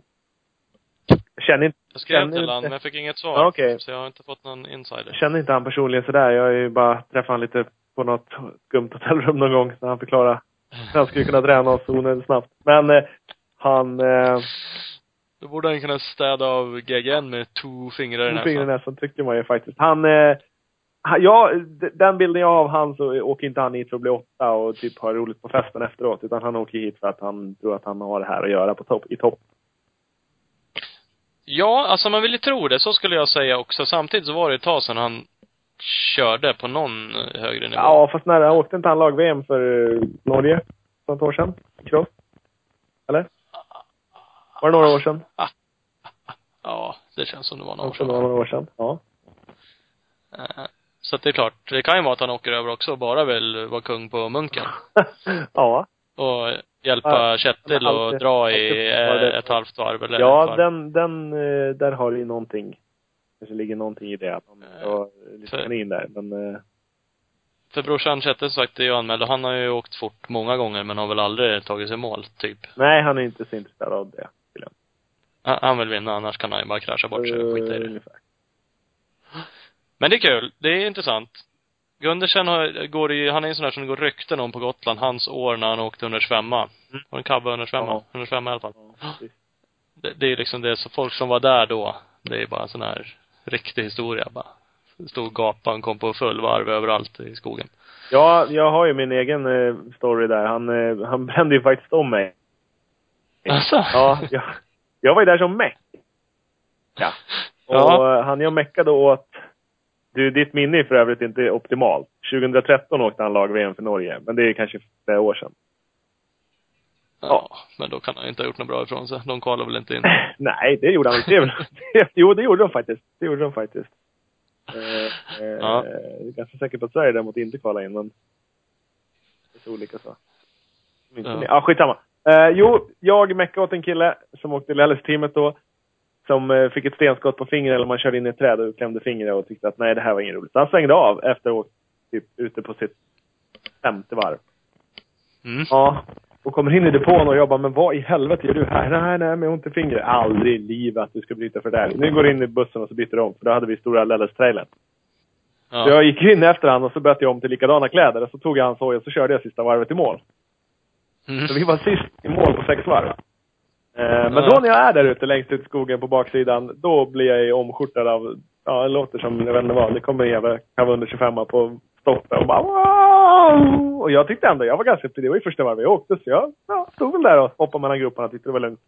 Jag känner inte, Jag skrev Känner till inte- honom, men jag fick inget svar. Ja, okej. Så jag har inte fått någon insider. känner inte han personligen sådär. Jag har ju bara träffat han lite på något skumt hotellrum någon gång när han förklarade han skulle kunna träna oss onödigt snabbt. Men eh, han... Eh, Då borde han kunna städa av GGN med två fingrar i med fingrar i näsan. näsan tycker man ju faktiskt. Han... Eh, ja, den bilden jag har av han så åker inte han hit för att bli åtta och typ ha roligt på festen efteråt. Utan han åker hit för att han tror att han har det här att göra på topp, i topp. Ja, alltså man vill ju tro det. Så skulle jag säga också. Samtidigt så var det ett tag sedan han körde på någon eh, högre nivå. Ja, fast när han åkte inte han lag-VM för eh, Norge för ett år sedan? Cross? Eller? Var det några år sedan? Ja, det känns som det var några år Också några sedan. år sedan. Ja. Eh, Så att det är klart, det kan ju vara att han åker över också och bara vill vara kung på munken. ja. Och hjälpa Ja, och alltid- dra i var det- ett halvt varv eller Ja, den, den, där har det ju någonting. Kanske ligger någonting i det, att man ska ha lite För- kanin där. Men, eh, För brorsan Kjetil som sagt är ju anmäld och han har ju åkt fort många gånger men har väl aldrig tagit sig mål, typ. nej, han är inte så intresserad av det. Han, han vill vinna, annars kan han ju bara krascha bort sig och skita i Eh, det. ungefär. Men det är kul. Det är intressant. Gundersen har, går i, han är en sån där som det går rykten om på Gotland, hans år när han åkte 125 Var en kabba 125 Ja. 125 i alla fall. Ja. Det, det är ju liksom det, så folk som var där då, det är bara en sån här riktig historia bara. Stod gapan, kom på full varv överallt i skogen. Ja, jag har ju min egen eh, story där. Han, eh, han brände ju faktiskt om mig. Alltså? Ja, jag, jag var ju där som meck. Ja. Och Ja. eh, han jag meckade åt, du, ditt minne är för övrigt inte optimalt. 2013 åkte han lag-VM för Norge, men det är kanske flera år sedan. Ja, men då kan han inte ha gjort något bra ifrån sig. De kvalar väl inte in. Nej, det gjorde han inte. jo, det gjorde de faktiskt. Det gjorde de faktiskt. Eh, eh, Ja. Jag är ganska säker på att Sverige däremot inte kvalade in, men det är så olika så. Inte Ja. ja. ja, skitsamma. Eh, jo, jag meckade åt en kille som åkte Lelles-teamet då. Som eh, fick ett stenskott på fingret, eller man körde in i ett träd och klämde fingret och tyckte att nej, det här var inget roligt. Så han svängde av efter att ha åkt typ ute på sitt femte varv. Mm. Ja. Och kommer in i depån och jobbar, men vad i helvete gör du här? Nej, nej, med ont i fingret. Aldrig i livet att du ska bryta för det. Nu går du in i bussen och så byter du om, för då hade vi stora LLS-trailern. Så Ja. jag gick in efter han och så bytte jag om till likadana kläder och så tog jag hans hoj och så körde jag sista varvet i mål. Mm. Så vi var sist i mål på sex varv. Eh, men Ja. då när jag är där ute längst ut i skogen på baksidan, då blir jag omskjortad av, ja det låter som, jag vet inte vad, det kommer en vara under 25 på stoppet och bara wow! Och jag tyckte ändå, jag var ganska, det var ju första varvet jag åkte så jag ja, stod väl där och hoppade mellan grupperna, tyckte det var lugnt.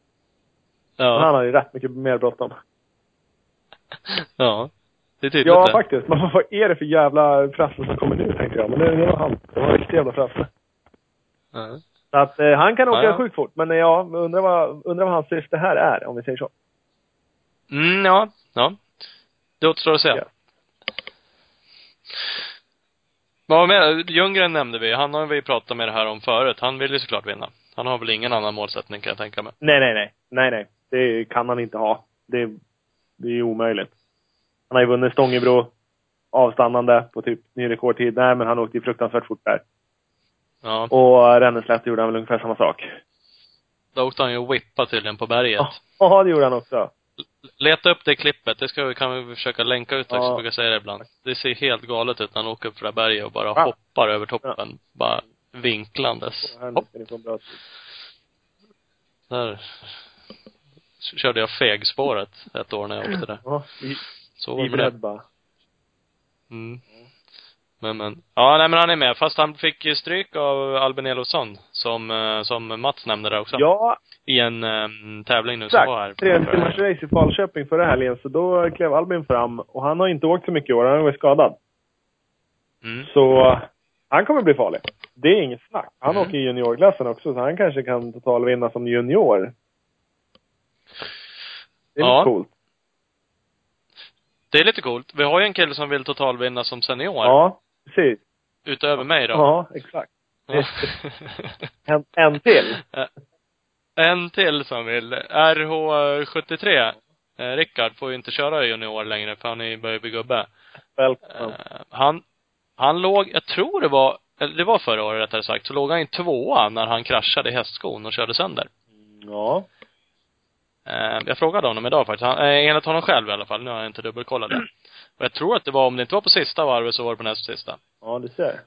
Men han Ja. hade ju rätt mycket mer bråttom. Ja. Det är tydligt Ja, det. faktiskt. Men vad är det för jävla prassel som kommer nu, tänkte jag. Men det, det var han. Det var riktigt jävla prassel. Ja. Så att eh, han kan åka Ja, ja. sjukt fort. Men eh, ja, undrar vad, undrar vad hans syfte här är, om vi säger så. Mm, ja. Ja. Det återstår att se. Ja. Vad med? Ljunggren nämnde vi. Han har vi pratat med det här om förut. Han vill ju såklart vinna. Han har väl ingen annan målsättning kan jag tänka mig. Nej, nej, nej. Nej, nej. Det kan han inte ha. Det, det är omöjligt. Han har ju vunnit Stångebro avstannande på typ ny rekordtid. Nej, men han åkte ju fruktansvärt fort där. Ja. Och Ränneslätt gjorde han väl ungefär samma sak. Då åkte han ju och whippa tydligen på berget. Ja, det gjorde han också. Leta upp det klippet. Det ska vi, kan vi försöka länka ut också. Ja. Brukar säga det ibland. Det ser helt galet ut när han åker upp för det här berget och bara Ja. hoppar över toppen. Bara vinklandes. Hopp, där körde jag fegspåret ett år när jag åkte där. Ja, i, Så var det bara. Mm. Men, men. Ja, nej men han är med. Fast han fick ju stryk av Albin Elofsson. Som, eh, som Mats nämnde där också. Ja, I en um, tävling nu som var här. Exakt. Tre timmars race i Falköping förra helgen, så då klev Albin fram. Och han har inte åkt så mycket i år, han varit skadad. Mm. Så han kommer bli farlig. Det är inget snack. Han Mm. åker i juniorklassen också, så han kanske kan totalvinna som junior. Det är Ja. lite coolt. Det är lite coolt. Vi har ju en kille som vill totalvinna som senior. Ja, precis. Utöver mig då. Ja, exakt. Ja. En, en till. en till som vill. RH73. Eh, Rickard får ju inte köra junior längre för han är börjar bli gubbe. Välkommen. Eh, han, han låg, jag tror det var, eller det var förra året rättare sagt, så låg han i tvåa när han kraschade i hästskon och körde sönder. Ja. Eh, jag frågade honom idag faktiskt. Han, eh, enligt honom själv i alla fall. Nu har jag inte dubbelkollat det. Och jag tror att det var, om det inte var på sista varvet så var det på näst sista. Ja, du ser.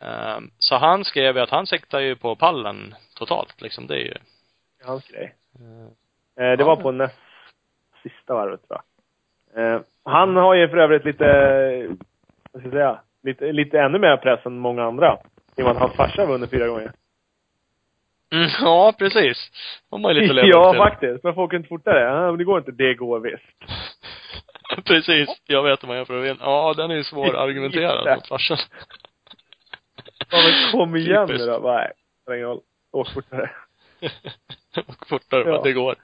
Eh, så han skrev ju att han siktar ju på pallen totalt liksom. Det är ju, Det är hans grej. eh, Eh, det Ja. var på näst sista varvet tror jag. Eh, han har ju för övrigt lite, vad ska jag säga, lite, lite ännu mer press än många andra. I och med att hans farsa har vunnit fyra gånger. mm, ja, precis. De har ju lite att leva ja, till. faktiskt. Varför åker inte fortare? Ja, men det går inte. Det går visst. precis. Jag vet vad för att vinna. Ja, den är ju svårargumenterad mot farsan. Ja, men kom igen nu då. Nej, spelar ingen roll. Åk fortare. Och fortare Ja. ja. det går.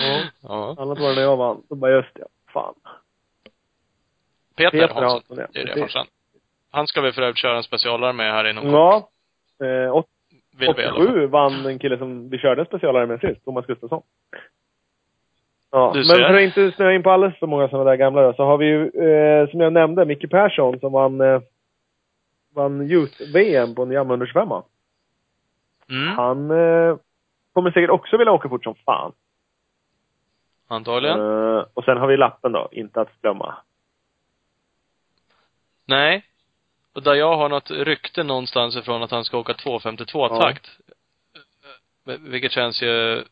Ja. Ja. Annat var det när jag vann. Då bara, just det. Fan. Peter, Peter Hansson. Hansson, ja. Det är det farsan. Han ska vi för övrigt köra en specialare med här inom. Ja. Eh, åt- Vill vi i alla fall. 87 vann en kille som vi körde en specialare med sist, Thomas Gustafsson. Ja, men för att inte snöa in på alldeles för många sådana där gamla då, så har vi ju, eh, som jag nämnde, Micke Persson som vann, eh, vann Youth-VM på en Jamma 125 Mm. Han eh, kommer säkert också vilja åka fort som fan. Antagligen. Eh, och sen har vi lappen då, inte att glömma. Nej. Och där jag har något rykte någonstans ifrån att han ska åka 2.52-takt. Eh, Vilket känns ju eh,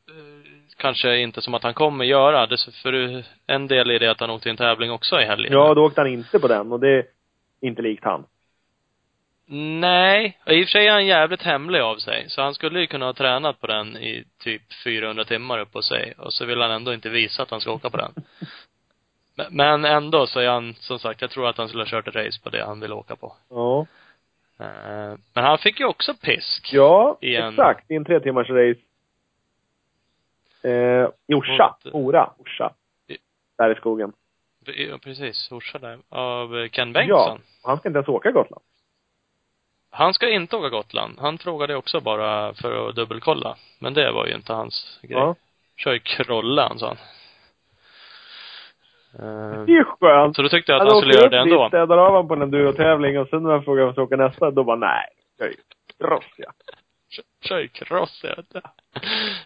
kanske inte som att han kommer göra. Det, för en del i det att han åkte i en tävling också i helgen. Ja, då åkte han inte på den och det är inte likt han. Nej. I och för sig är han jävligt hemlig av sig. Så han skulle ju kunna ha tränat på den i typ 400 timmar upp på sig. Och så vill han ändå inte visa att han ska åka på den. Men- Men ändå så är han, som sagt, jag tror att han skulle ha kört ett race på det han vill åka på. Ja. Eh, Men han fick ju också pisk. Ja, I en- exakt. I en tre timmars race. Eh, I Orsa. Mot- Ora. Orsa. I- Där i skogen. Ja, precis. Orsa där. Av eh, Ken Bengtsson. Ja. Han ska inte ens åka Gotland. Han ska inte åka Gotland. Han frågade också bara för att dubbelkolla. Men det var ju inte hans grej. Ja. Kör ju Krolle, han sa han. Det är ju skönt. Så då tyckte jag att Han han skulle åker göra upp det dit, ändå. städar av honom på en endurotävling och sen när jag frågar om jag ska åka nästa, då bara nej. Jag är ju ja. Kör cross,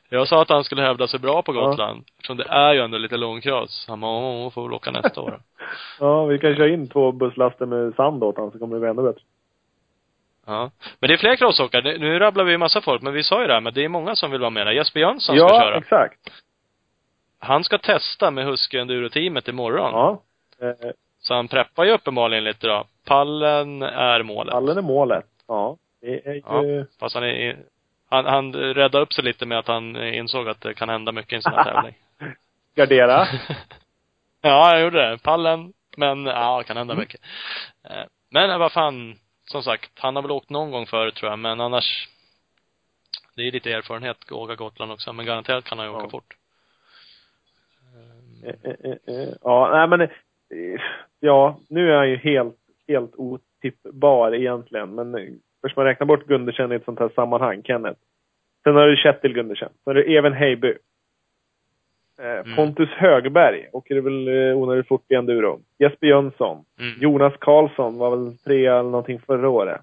jag sa att han skulle hävda sig bra på Ja. Gotland. Eftersom det är ju ändå lite långcross. Han bara, åh, får väl åka nästa år. Ja, vi kan köra in två busslaster med sand åt honom så kommer det bli ännu bättre. Ja. Men det är fler crossåkare. Nu rabblar vi massa folk, men vi sa ju det här, men det är många som vill vara med. där. Jesper Jönsson ska ja, köra. exakt. Han ska testa med Husky Enduro-teamet imorgon. Ja. Eh, Så han preppar ju uppenbarligen lite då. Pallen är målet. pallen är målet. Ja. Det är ju... Ja. Fast han är, han, han räddade upp sig lite med att han insåg att det kan hända mycket i en sån här tävling. Gardera. ja, jag gjorde det. Pallen, men ja, det kan hända mycket. Eh, Men vad fan, som sagt, han har väl åkt någon gång förut tror jag, men annars det är lite erfarenhet att åka Gotland också, men garanterat kan han ju åka Ja. fort. Eh, eh. Ja, nej men, ja, nu är han ju helt, helt otippbar egentligen. Men först man räknar bort Gundersen i ett sånt här sammanhang, Kenneth. Sen har du Kjetil Gundersen. Sen har du Even Heiby. Eh, Pontus Högberg åker det väl eh, onödigt fort i enduro. Jesper Jönsson. Mm. Jonas Karlsson var väl trea eller någonting förra året.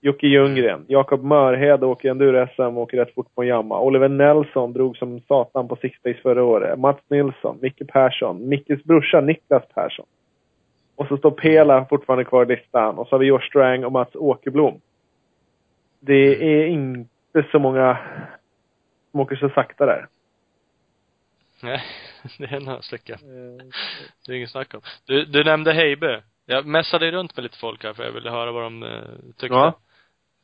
Jocke Ljunggren. Jakob Mörhed åker enduro-SM och åker rätt fort på jamma. Oliver Nelson drog som satan på sixpace förra året. Mats Nilsson, Micke Persson, Mickes brorsa Niklas Persson. Och så står Pela fortfarande kvar i listan. Och så har vi Josh Strang och Mats Åkerblom. Det är inte så många som åker så sakta där. Nej, det är några stycken. Eh, Det är inget snack om. Du, du nämnde Heibe. Jag messade runt med lite folk här för jag ville höra vad de eh, tyckte. Ja.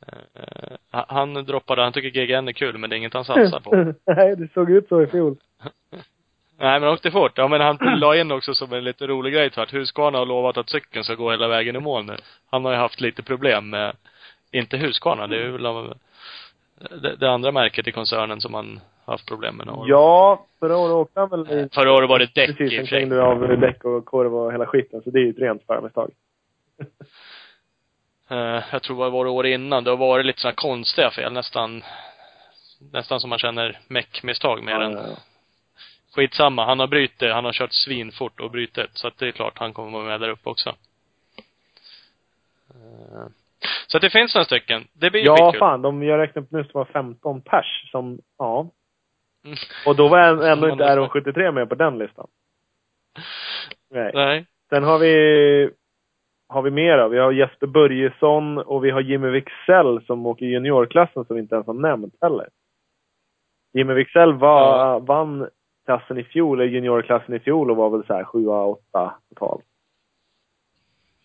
Eh, han- droppade, han tycker GGN är kul men det är inget han satsar på. Nej, det såg ut så i fjol. Nej men han åkte fort. Ja men han la in också som en lite rolig grej att Husqvarna har lovat att cykeln ska gå hela vägen i mål nu. Han har ju haft lite problem med, inte Husqvarna, det är väl av, det, det andra märket i koncernen som han haft problem med några år. Ja, förra året åkte han väl i... Förra året var det däck Precis, sen krängde du av däck och korv och hela skiten. Så det är ju ett rent förmisstag. Eh, jag tror det var det år innan, det har varit lite sådana konstiga fel nästan, nästan som man känner meck-misstag mer än Ja, ja, ja. Skitsamma, han har brutit, han har kört svinfort och brutit. Så att det är klart han kommer vara med där uppe också. Så det finns några stycken. Det blir ju Ja, fan. De, jag räknade upp nu så var 15 pers som, ja. Mm. Och då var Som ändå inte nästan- RO73 med på den listan. Nej. Nej. Sen har vi, har vi mer då. Vi har Jesper Börjesson och vi har Jimmy Wixell som åker i juniorklassen som vi inte ens har nämnt heller. Jimmy Wixell var, Ja. vann klassen i fjol, eller juniorklassen i fjol och var väl så här 7 8 totalt.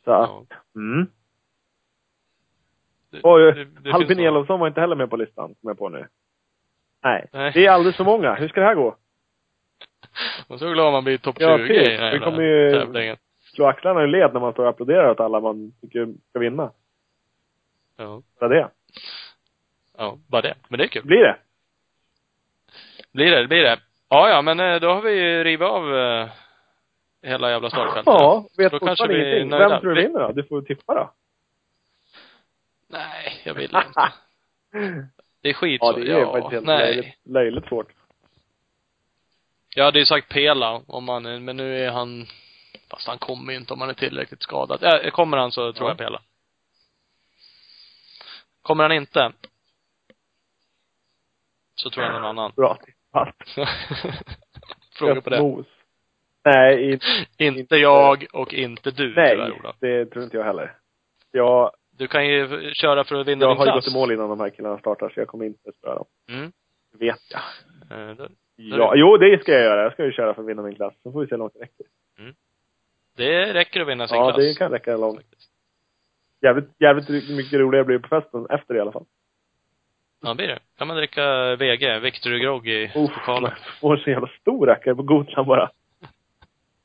Så att, Ja. mm. Det, Oj, det- det Albin. Elofsson var inte heller med på listan, som jag på nu. Nej. Nej. Det är alldeles för många. Hur ska det här gå? Man så glad man blir topp 20 Ja, i typ. den kommer ju- tävlingen. Slå axlarna i led när man står och applåderar åt alla man tycker ska vinna. Ja. Så det. Ja, bara det. Men det är kul. Blir det? Blir det, blir det. Ja, ja, men eh, då har vi ju rivit av eh, hela jävla startfältet. Ja, vet Då kanske vi ingenting. nöjda. Vem tror du Vi- vinner då? Du får tippa då. Nej, jag vill inte. Det är skit ja, det är ja, faktiskt helt nej. löjligt, löjligt svårt. Jag hade ju sagt Pela om han, men nu är han, fast han kommer ju inte om han är tillräckligt skadad. Äh, kommer han så tror Ja. jag Pela. Kommer han inte, så tror jag någon annan. Bra tippat. Fråga på det. Mos. Nej, i, Inte jag och inte du nej, tyvärr Ola. det tror inte jag heller. Jag, Du kan ju köra för att vinna jag din har ju klass. gått i mål innan de här killarna startar, så jag kommer inte spöa dem. Mm. Det vet jag. Eh, då- Ja, jo det ska jag göra. Jag ska ju köra för att vinna min klass. Så får vi se hur långt det räcker. Det räcker att vinna sin Ja, klass. det kan räcka långt. Jävligt, jävligt mycket roligare blir det på festen efter i alla fall. Ja, blir det. Kan man dricka VG, Victory Grogg i Uff, pokalen. får så jävla stor rackare på Gotland bara.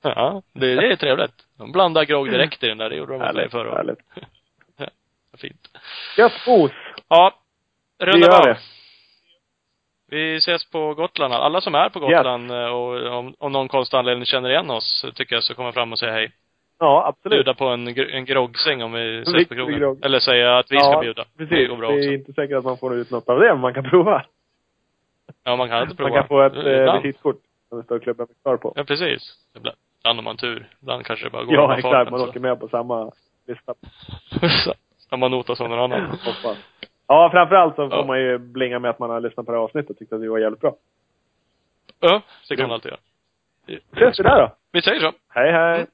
Ja, det, det är trevligt. De blandar grogg direkt i den där. Det gjorde de åt mig förra året. Fint. Gött bos! Ja, Vi runda det. Vi ses på Gotland. Alla som är på Gotland eh, och om, om någon konstig anledning känner igen oss, tycker jag, så kommer fram och säga hej. Ja, absolut. Bjuda på en, en groggsäng om vi ses på krogen. grogg. Eller säga att vi ska bjuda. Det Precis. går bra det är inte säkert att man får ut något av det, men man kan prova. Ja, man kan inte prova. Man kan få ett eh, visitkort som det står klubben kvar på. Ja, precis. Ibland. Har man tur. Ibland kanske det bara går Ja, exakt. Man åker med på samma lista. Samma nota som någon annan. Hoppas. Ja, framförallt så får Ja. man ju blinga med att man har lyssnat på det här avsnittet och tyckte att det var jävligt bra. Ja, det kan man alltid göra. Ses vi där då. Vi säger så. Hej, hej!